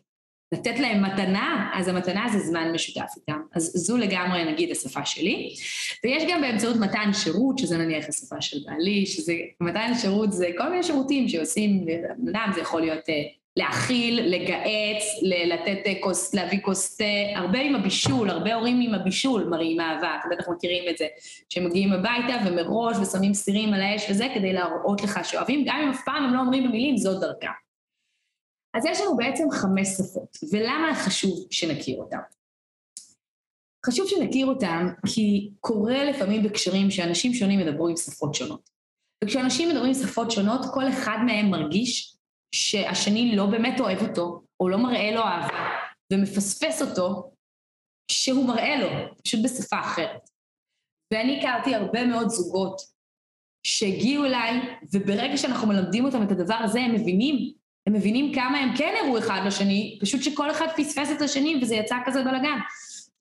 לתת להם מתנה, אז המתנה זה זמן משותף איתם. אז זו לגמרי נגיד השפה שלי. ויש גם באמצעות מתן שירות, שזה נניח השפה של בעלי, שזה, מתן שירות זה כל מיני שירותים שעושים לבן אדם, זה יכול להיות uh, להאכיל, לגהץ, לתת uh, כוס, להביא כוס תה, הרבה עם הבישול, הרבה הורים עם הבישול מראים אהבה, אתם בטח מכירים את זה, שמגיעים הביתה ומראש ושמים סירים על האש וזה, כדי להראות לך שאוהבים, גם אם אף פעם הם לא אומרים במילים, זאת דרכם. אז יש לנו בעצם חמש שפות, ולמה חשוב שנכיר אותן? חשוב שנכיר אותן כי קורה לפעמים בקשרים שאנשים שונים ידברו עם שפות שונות. וכשאנשים מדברים שפות שונות, כל אחד מהם מרגיש שהשני לא באמת אוהב אותו, או לא מראה לו אהבה, ומפספס אותו שהוא מראה לו, פשוט בשפה אחרת. ואני הכרתי הרבה מאוד זוגות שהגיעו אליי, וברגע שאנחנו מלמדים אותם את הדבר הזה, הם מבינים הם מבינים כמה הם כן הראו אחד לשני, פשוט שכל אחד פספס את השני וזה יצא כזה בלאגן.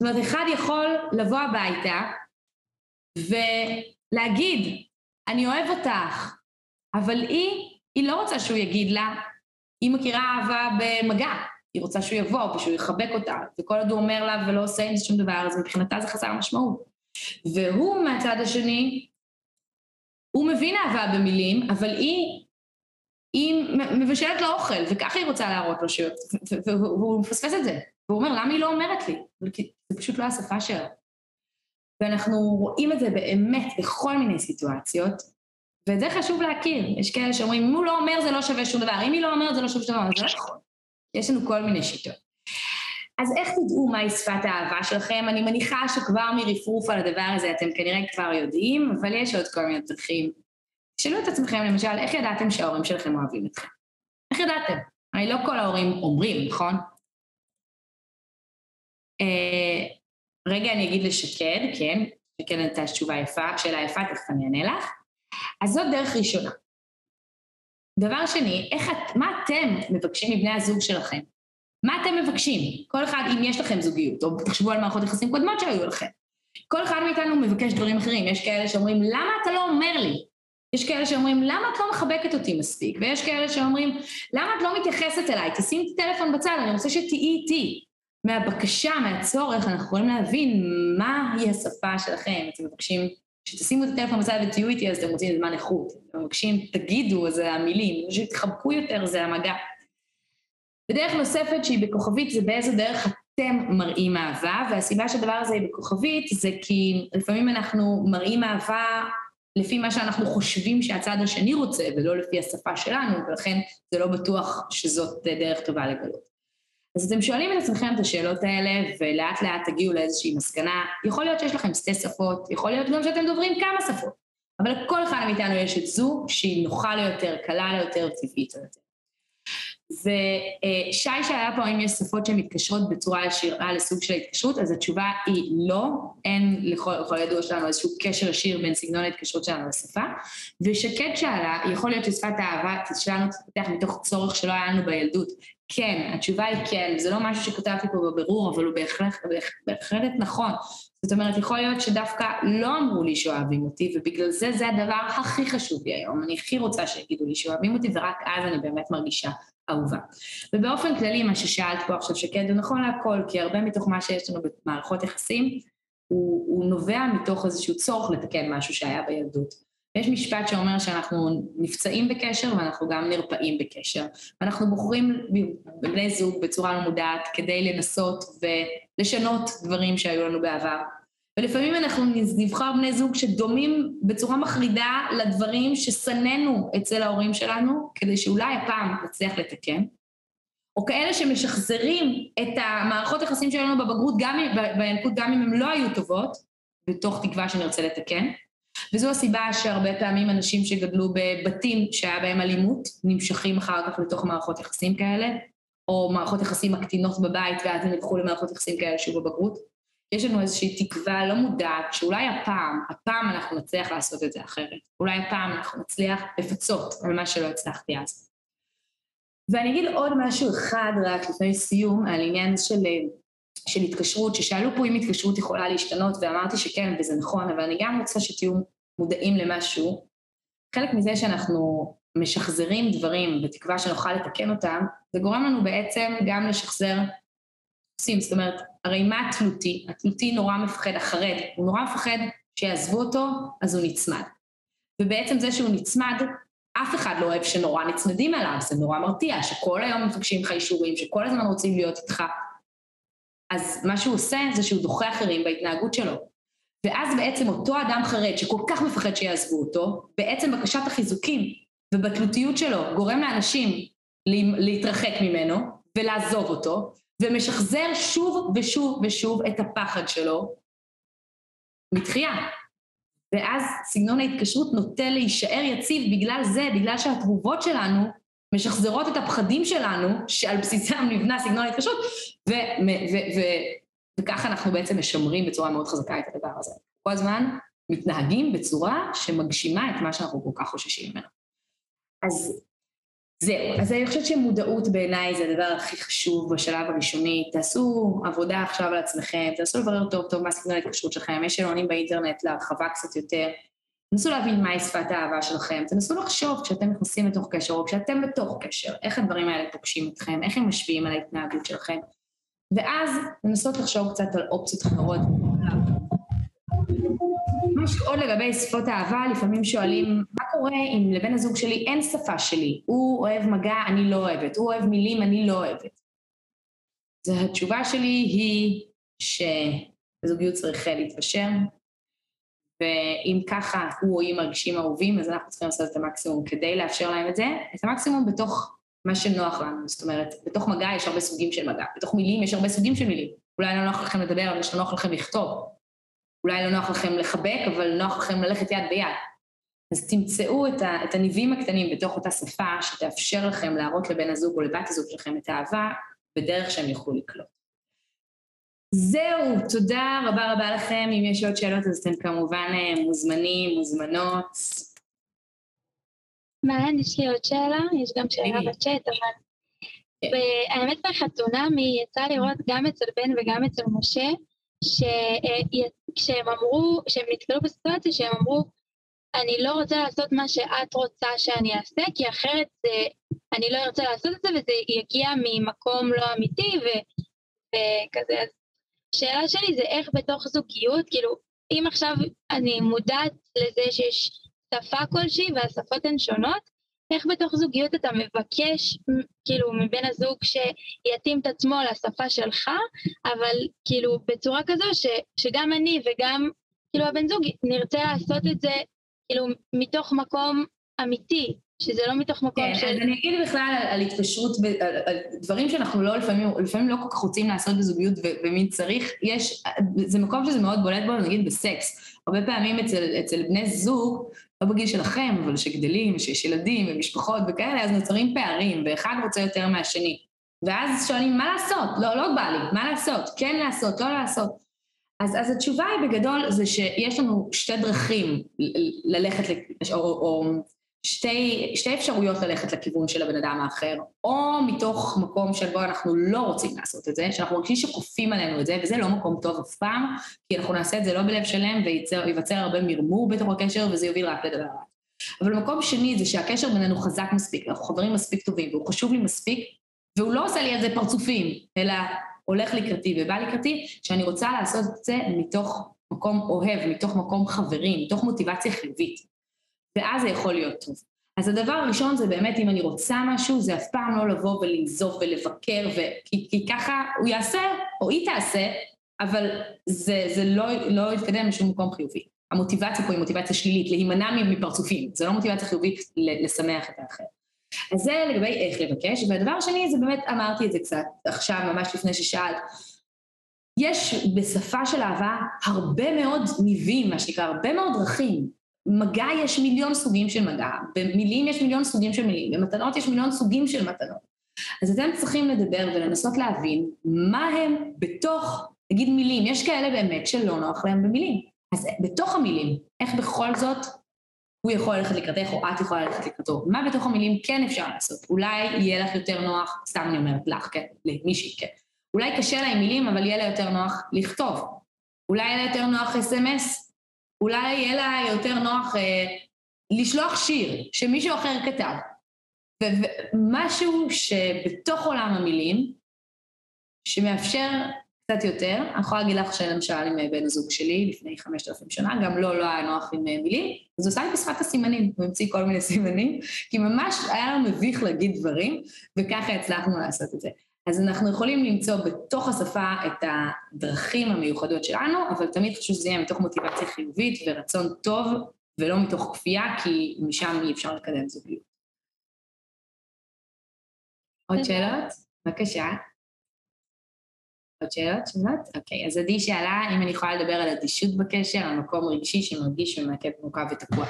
זאת אומרת, אחד יכול לבוא הביתה ולהגיד, אני אוהב אותך, אבל היא, היא לא רוצה שהוא יגיד לה, היא מכירה אהבה במגע, היא רוצה שהוא יבוא ושהוא יחבק אותה, וכל עוד הוא אומר לה ולא עושה עם זה שום דבר, אז מבחינתה זה חסר משמעות. והוא מהצד השני, הוא מבין אהבה במילים, אבל היא היא מבשלת לו אוכל, וככה היא רוצה להראות לו ש... והוא מפספס את זה. והוא אומר, למה היא לא אומרת לי? זה פשוט לא השפה שלה. ואנחנו רואים את זה באמת בכל מיני סיטואציות, ואת זה חשוב להכיר. יש כאלה שאומרים, אם הוא לא אומר זה לא שווה שום דבר, אם היא לא אומרת זה לא שווה שום דבר, זה לא נכון. יש לנו כל מיני שיטות. אז איך תדעו מהי שפת האהבה שלכם? אני מניחה שכבר מרפרוף על הדבר הזה אתם כנראה כבר יודעים, אבל יש עוד כל מיני דרכים תשאלו את עצמכם למשל, איך ידעתם שההורים שלכם אוהבים אתכם? איך ידעתם? הרי לא כל ההורים אומרים, נכון? אה, רגע, אני אגיד לשקד, כן, שקד נתנה תשובה יפה, שאלה יפה, תכף אני אענה לך. אז זאת דרך ראשונה. דבר שני, איך את, מה אתם מבקשים מבני הזוג שלכם? מה אתם מבקשים? כל אחד, אם יש לכם זוגיות, או תחשבו על מערכות יחסים קודמות שהיו לכם. כל אחד מאיתנו מבקש דברים אחרים. יש כאלה שאומרים, למה אתה לא אומר לי? יש כאלה שאומרים, למה את לא מחבקת אותי מספיק? ויש כאלה שאומרים, למה את לא מתייחסת אליי? תשים את הטלפון בצד, אני רוצה שתהיי איתי. מהבקשה, מהצורך, אנחנו יכולים להבין מהי השפה שלכם. אתם מבקשים שתשימו את הטלפון בצד ותהיו איתי, אז אתם רוצים זמן איכות. אתם מבקשים, תגידו, זה המילים. שתחבקו יותר, זה המגע. ודרך נוספת שהיא בכוכבית, זה באיזו דרך אתם מראים אהבה, והסיבה שהדבר הזה היא בכוכבית זה כי לפעמים אנחנו מראים אהבה לפי מה שאנחנו חושבים שהצד השני רוצה, ולא לפי השפה שלנו, ולכן זה לא בטוח שזאת דרך טובה לגלות. אז אתם שואלים את עצמכם את השאלות האלה, ולאט לאט תגיעו לאיזושהי מסקנה. יכול להיות שיש לכם שתי שפות, יכול להיות גם שאתם דוברים כמה שפות, אבל לכל אחד מאיתנו יש את זו שהיא נוחה לו יותר, קלה לו יותר, טבעית יותר. ושי שאלה פה האם יש שפות שהן מתקשרות בצורה ישירה לסוג של התקשרות, אז התשובה היא לא, אין לכל, לכל ידוע שלנו איזשהו קשר ישיר בין סגנון ההתקשרות שלנו לשפה. ושקד שאלה, יכול להיות ששפת האהבה שלנו תתפתח מתוך צורך שלא היה לנו בילדות. כן, התשובה היא כן, זה לא משהו שכתבתי פה בבירור, אבל הוא בהחלט נכון. זאת אומרת, יכול להיות שדווקא לא אמרו לי שאוהבים אותי, ובגלל זה זה הדבר הכי חשוב לי היום. אני הכי רוצה שיגידו לי שאוהבים אותי, ורק אז אני באמת מרגישה אהובה. ובאופן כללי, מה ששאלת פה עכשיו, שקד, הוא נכון להכל, כי הרבה מתוך מה שיש לנו במערכות יחסים, הוא, הוא נובע מתוך איזשהו צורך לתקן משהו שהיה בילדות. יש משפט שאומר שאנחנו נפצעים בקשר ואנחנו גם נרפאים בקשר. ואנחנו בוחרים בבני זוג בצורה לא מודעת כדי לנסות ולשנות דברים שהיו לנו בעבר. ולפעמים אנחנו נבחר בני זוג שדומים בצורה מחרידה לדברים ששנאנו אצל ההורים שלנו, כדי שאולי הפעם נצליח לתקן, או כאלה שמשחזרים את המערכות היחסים שלנו בבגרות, גם, בינקות, גם אם הן לא היו טובות, בתוך תקווה שנרצה לתקן. וזו הסיבה שהרבה פעמים אנשים שגדלו בבתים שהיה בהם אלימות, נמשכים אחר כך לתוך מערכות יחסים כאלה, או מערכות יחסים מקטינות בבית ואז הם ילכו למערכות יחסים כאלה שוב בבגרות. יש לנו איזושהי תקווה לא מודעת, שאולי הפעם, הפעם אנחנו נצליח לעשות את זה אחרת. אולי הפעם אנחנו נצליח לפצות על מה שלא הצלחתי אז. ואני אגיד עוד משהו אחד רק לפני סיום, על עניין של, של התקשרות, ששאלו פה אם התקשרות יכולה להשתנות, ואמרתי שכן, וזה נכון, אבל אני גם רוצה שתהיו מודעים למשהו. חלק מזה שאנחנו משחזרים דברים בתקווה שנוכל לתקן אותם, זה גורם לנו בעצם גם לשחזר עושים, זאת אומרת, הרי מה התלותי? התלותי נורא מפחד, החרד, הוא נורא מפחד שיעזבו אותו, אז הוא נצמד. ובעצם זה שהוא נצמד, אף אחד לא אוהב שנורא נצמדים אליו, זה נורא מרתיע, שכל היום מבקשים לך אישורים, שכל הזמן רוצים להיות איתך. אז מה שהוא עושה זה שהוא דוחה אחרים בהתנהגות שלו. ואז בעצם אותו אדם חרד שכל כך מפחד שיעזבו אותו, בעצם בקשת החיזוקים ובתלותיות שלו גורם לאנשים להתרחק ממנו ולעזוב אותו, ומשחזר שוב ושוב ושוב את הפחד שלו מתחייה. ואז סגנון ההתקשרות נוטה להישאר יציב בגלל זה, בגלל שהתגובות שלנו משחזרות את הפחדים שלנו, שעל בסיסם נבנה סגנון ההתקשרות, וככה אנחנו בעצם משמרים בצורה מאוד חזקה את הדבר הזה. כל הזמן מתנהגים בצורה שמגשימה את מה שאנחנו כל כך חוששים ממנו. אז זהו, אז אני חושבת שמודעות בעיניי זה הדבר הכי חשוב בשלב הראשוני. תעשו עבודה עכשיו על עצמכם, תנסו לברר טוב טוב מה סגנון ההתקשרות שלכם, יש שאלונים באינטרנט להרחבה קצת יותר. תנסו להבין מהי שפת האהבה שלכם, תנסו לחשוב כשאתם נכנסים לתוך קשר או כשאתם בתוך קשר, איך הדברים האלה פוגשים אתכם, איך הם משפיעים על ההתנהגות שלכם. ואז לנסות לחשוב קצת על אופציות אחרות. משהו עוד לגבי שפות אהבה, לפעמים שואלים, מה קורה אם לבן הזוג שלי אין שפה שלי? הוא אוהב מגע, אני לא אוהבת. הוא אוהב מילים, אני לא אוהבת. אז התשובה שלי היא שבזוגיות צריך להתפשר, ואם ככה הוא או היא מרגישים אהובים, אז אנחנו צריכים לעשות את המקסימום כדי לאפשר להם את זה, את המקסימום בתוך מה שנוח לנו. זאת אומרת, בתוך מגע יש הרבה סוגים של מגע, בתוך מילים יש הרבה סוגים של מילים. אולי לא נוח לכם לדבר, אבל יש נוח לכם לכתוב. אולי לא נוח לכם לחבק, אבל נוח לכם ללכת יד ביד. אז תמצאו את, ה, את הניבים הקטנים בתוך אותה שפה שתאפשר לכם להראות לבן הזוג או לבת הזוג שלכם את האהבה בדרך שהם יוכלו לקלוט. זהו, תודה רבה רבה לכם. אם יש עוד שאלות אז אתם כמובן אה, מוזמנים, מוזמנות. מעניין, יש לי עוד שאלה, יש גם שאלה בצ'אט, אבל... כן. האמת בחתונמי יצא לראות גם אצל בן וגם אצל משה, שכשהם אמרו, כשהם נתקלו בסיטואציה שהם אמרו, אני לא רוצה לעשות מה שאת רוצה שאני אעשה, כי אחרת זה, אני לא ארצה לעשות את זה וזה יגיע ממקום לא אמיתי וכזה. אז השאלה שלי זה איך בתוך זוגיות, כאילו, אם עכשיו אני מודעת לזה שיש שפה כלשהי והשפות הן שונות, איך בתוך זוגיות אתה מבקש, כאילו, מבן הזוג שיתאים את עצמו לשפה שלך, אבל כאילו בצורה כזו ש, שגם אני וגם כאילו הבן זוג נרצה לעשות את זה כאילו מתוך מקום אמיתי, שזה לא מתוך מקום כן, של... אז אני אגיד בכלל על, על התקשרות, על, על דברים שאנחנו לא לפעמים, לפעמים לא כל כך רוצים לעשות בזוגיות ומי צריך, יש, זה מקום שזה מאוד בולט בו, נגיד בסקס. הרבה פעמים אצל, אצל בני זוג, לא בגיל שלכם, אבל שגדלים, שיש ילדים ומשפחות וכאלה, אז נוצרים פערים, ואחד רוצה יותר מהשני. ואז שואלים, מה לעשות? לא, לא בא לי, מה לעשות? כן לעשות, לא לעשות. אז, אז התשובה היא בגדול זה שיש לנו שתי דרכים ללכת, או, או שתי, שתי אפשרויות ללכת לכיוון של הבן אדם האחר, או מתוך מקום שבו אנחנו לא רוצים לעשות את זה, שאנחנו מרגישים שכופים עלינו את זה, וזה לא מקום טוב אף פעם, כי אנחנו נעשה את זה לא בלב שלם וייווצר הרבה מרמור בתוך הקשר, וזה יוביל רק לדבר רע. אבל מקום שני זה שהקשר בינינו חזק מספיק, אנחנו חברים מספיק טובים, והוא חשוב לי מספיק, והוא לא עושה לי על זה פרצופים, אלא הולך לקראתי ובא לקראתי, שאני רוצה לעשות את זה מתוך מקום אוהב, מתוך מקום חברי, מתוך מוטיבציה חיובית. ואז זה יכול להיות טוב. אז הדבר הראשון זה באמת, אם אני רוצה משהו, זה אף פעם לא לבוא ולנזוף ולבקר, ו... כי, כי ככה הוא יעשה, או היא תעשה, אבל זה, זה לא, לא יתקדם לשום מקום חיובי. המוטיבציה פה היא מוטיבציה שלילית, להימנע מפרצופים, זה לא מוטיבציה חיובית לשמח את האחר. אז זה לגבי איך לבקש, והדבר השני זה באמת, אמרתי את זה קצת עכשיו, ממש לפני ששאלת, יש בשפה של אהבה הרבה מאוד ניבים, מה שנקרא, הרבה מאוד דרכים. מגע יש מיליון סוגים של מגע, במילים יש מיליון סוגים של מילים, במתנות יש מיליון סוגים של מתנות. אז אתם צריכים לדבר ולנסות להבין מה הם בתוך נגיד מילים, יש כאלה באמת שלא נוח להם במילים. אז בתוך המילים, איך בכל זאת הוא יכול ללכת לקראתך או את יכולה ללכת לקראתו? מה בתוך המילים כן אפשר לעשות? אולי יהיה לך יותר נוח, סתם אני אומרת לך, כן, למישהי, כן. אולי קשה לה עם מילים, אבל יהיה לה יותר נוח לכתוב. אולי יהיה לה יותר נוח אס.אם.אס, אולי יהיה לה יותר נוח אה, לשלוח שיר שמישהו אחר כתב. ומשהו שבתוך עולם המילים, שמאפשר קצת יותר, אני יכולה להגיד לך שלמשל עם בן הזוג שלי לפני חמשת אלפים שנה, גם לו לא היה נוח עם אה, מילים, אז הוא עושה לי בשפת הסימנים, הוא המציא כל מיני סימנים, כי ממש היה לו מביך להגיד דברים, וככה הצלחנו לעשות את זה. אז אנחנו יכולים למצוא בתוך השפה את הדרכים המיוחדות שלנו, אבל תמיד חשוב שזה יהיה מתוך מוטיבציה חיובית ורצון טוב, ולא מתוך כפייה, כי משם אי אפשר לקדם זוגיות. עוד שאלות? בבקשה. עוד שאלות? שאלות? אוקיי, אז עדי שאלה אם אני יכולה לדבר על אדישות בקשר, על מקום רגשי שמרגיש ומעכב מורכב ותקוע.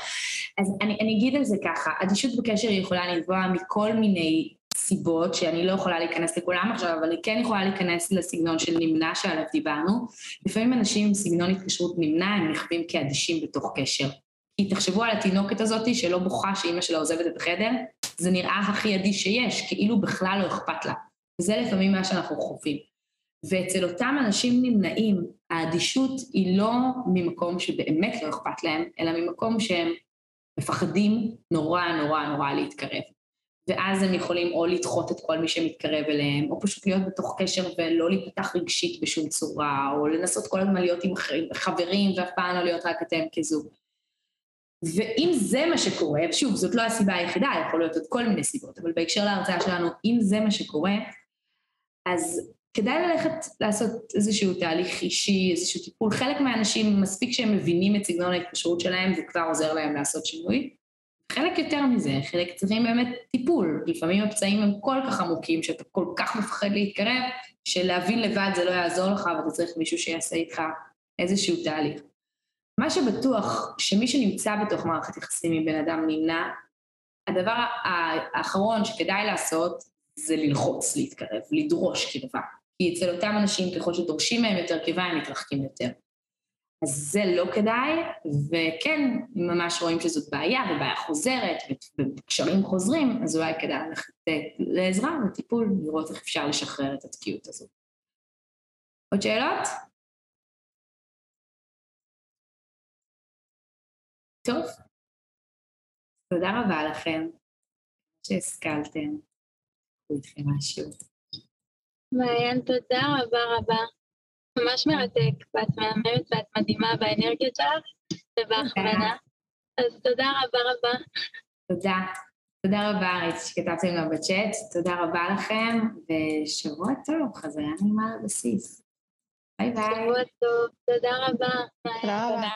אז אני, אני אגיד על זה ככה, אדישות בקשר יכולה לנבוע מכל מיני סיבות, שאני לא יכולה להיכנס לכולם עכשיו, אבל היא כן יכולה להיכנס לסגנון של נמנע שעליו דיברנו. לפעמים אנשים עם סגנון התקשרות נמנע, הם נחווים כאדישים בתוך קשר. כי תחשבו על התינוקת הזאת שלא בוכה שאימא שלה עוזבת את החדר, זה נראה הכי אדיש שיש, כאילו בכלל לא אכפת לה. וזה לפעמים מה שאנחנו חווים. ואצל אותם אנשים נמנעים, האדישות היא לא ממקום שבאמת לא אכפת להם, אלא ממקום שהם מפחדים נורא נורא נורא להתקרב. ואז הם יכולים או לדחות את כל מי שמתקרב אליהם, או פשוט להיות בתוך קשר ולא להיפתח רגשית בשום צורה, או לנסות כל הזמן להיות עם חברים ואף פעם לא להיות רק אתם כזוג. ואם זה מה שקורה, ושוב, זאת לא הסיבה היחידה, יכול להיות עוד כל מיני סיבות, אבל בהקשר להרצאה שלנו, אם זה מה שקורה, אז כדאי ללכת לעשות איזשהו תהליך אישי, איזשהו טיפול. חלק מהאנשים, מספיק שהם מבינים את סגנון ההתקשרות שלהם, זה כבר עוזר להם לעשות שינוי. חלק יותר מזה, חלק צריכים באמת טיפול. לפעמים הפצעים הם כל כך עמוקים, שאתה כל כך מפחד להתקרב, שלהבין לבד זה לא יעזור לך, ואתה צריך מישהו שיעשה איתך איזשהו תהליך. מה שבטוח, שמי שנמצא בתוך מערכת יחסים עם בן אדם נמנע, הדבר האחרון שכדאי לעשות זה ללחוץ, להתקרב, לדרוש קרבה. כי אצל אותם אנשים, ככל שדורשים מהם יותר קרבה, הם מתרחקים יותר. אז זה לא כדאי, וכן, ממש רואים שזאת בעיה, ובעיה חוזרת, וקשרים חוזרים, אז אולי כדאי ללכת לעזרה, לטיפול, לראות איך אפשר לשחרר את התקיעות הזאת. עוד שאלות? טוב, תודה רבה לכם שהשכלתם. איתכם משהו. מעיין, תודה רבה רבה. ממש מרתק, ואת מהממת ואת מדהימה באנרגיות שלך ובהכוונה. אז תודה רבה רבה. תודה. תודה רבה, ראיתי שכתבתם גם בצ'אט, תודה רבה לכם, ושבוע טוב, חזרה נעימה לבסיס. ביי ביי. שבוע טוב, תודה רבה. תודה רבה.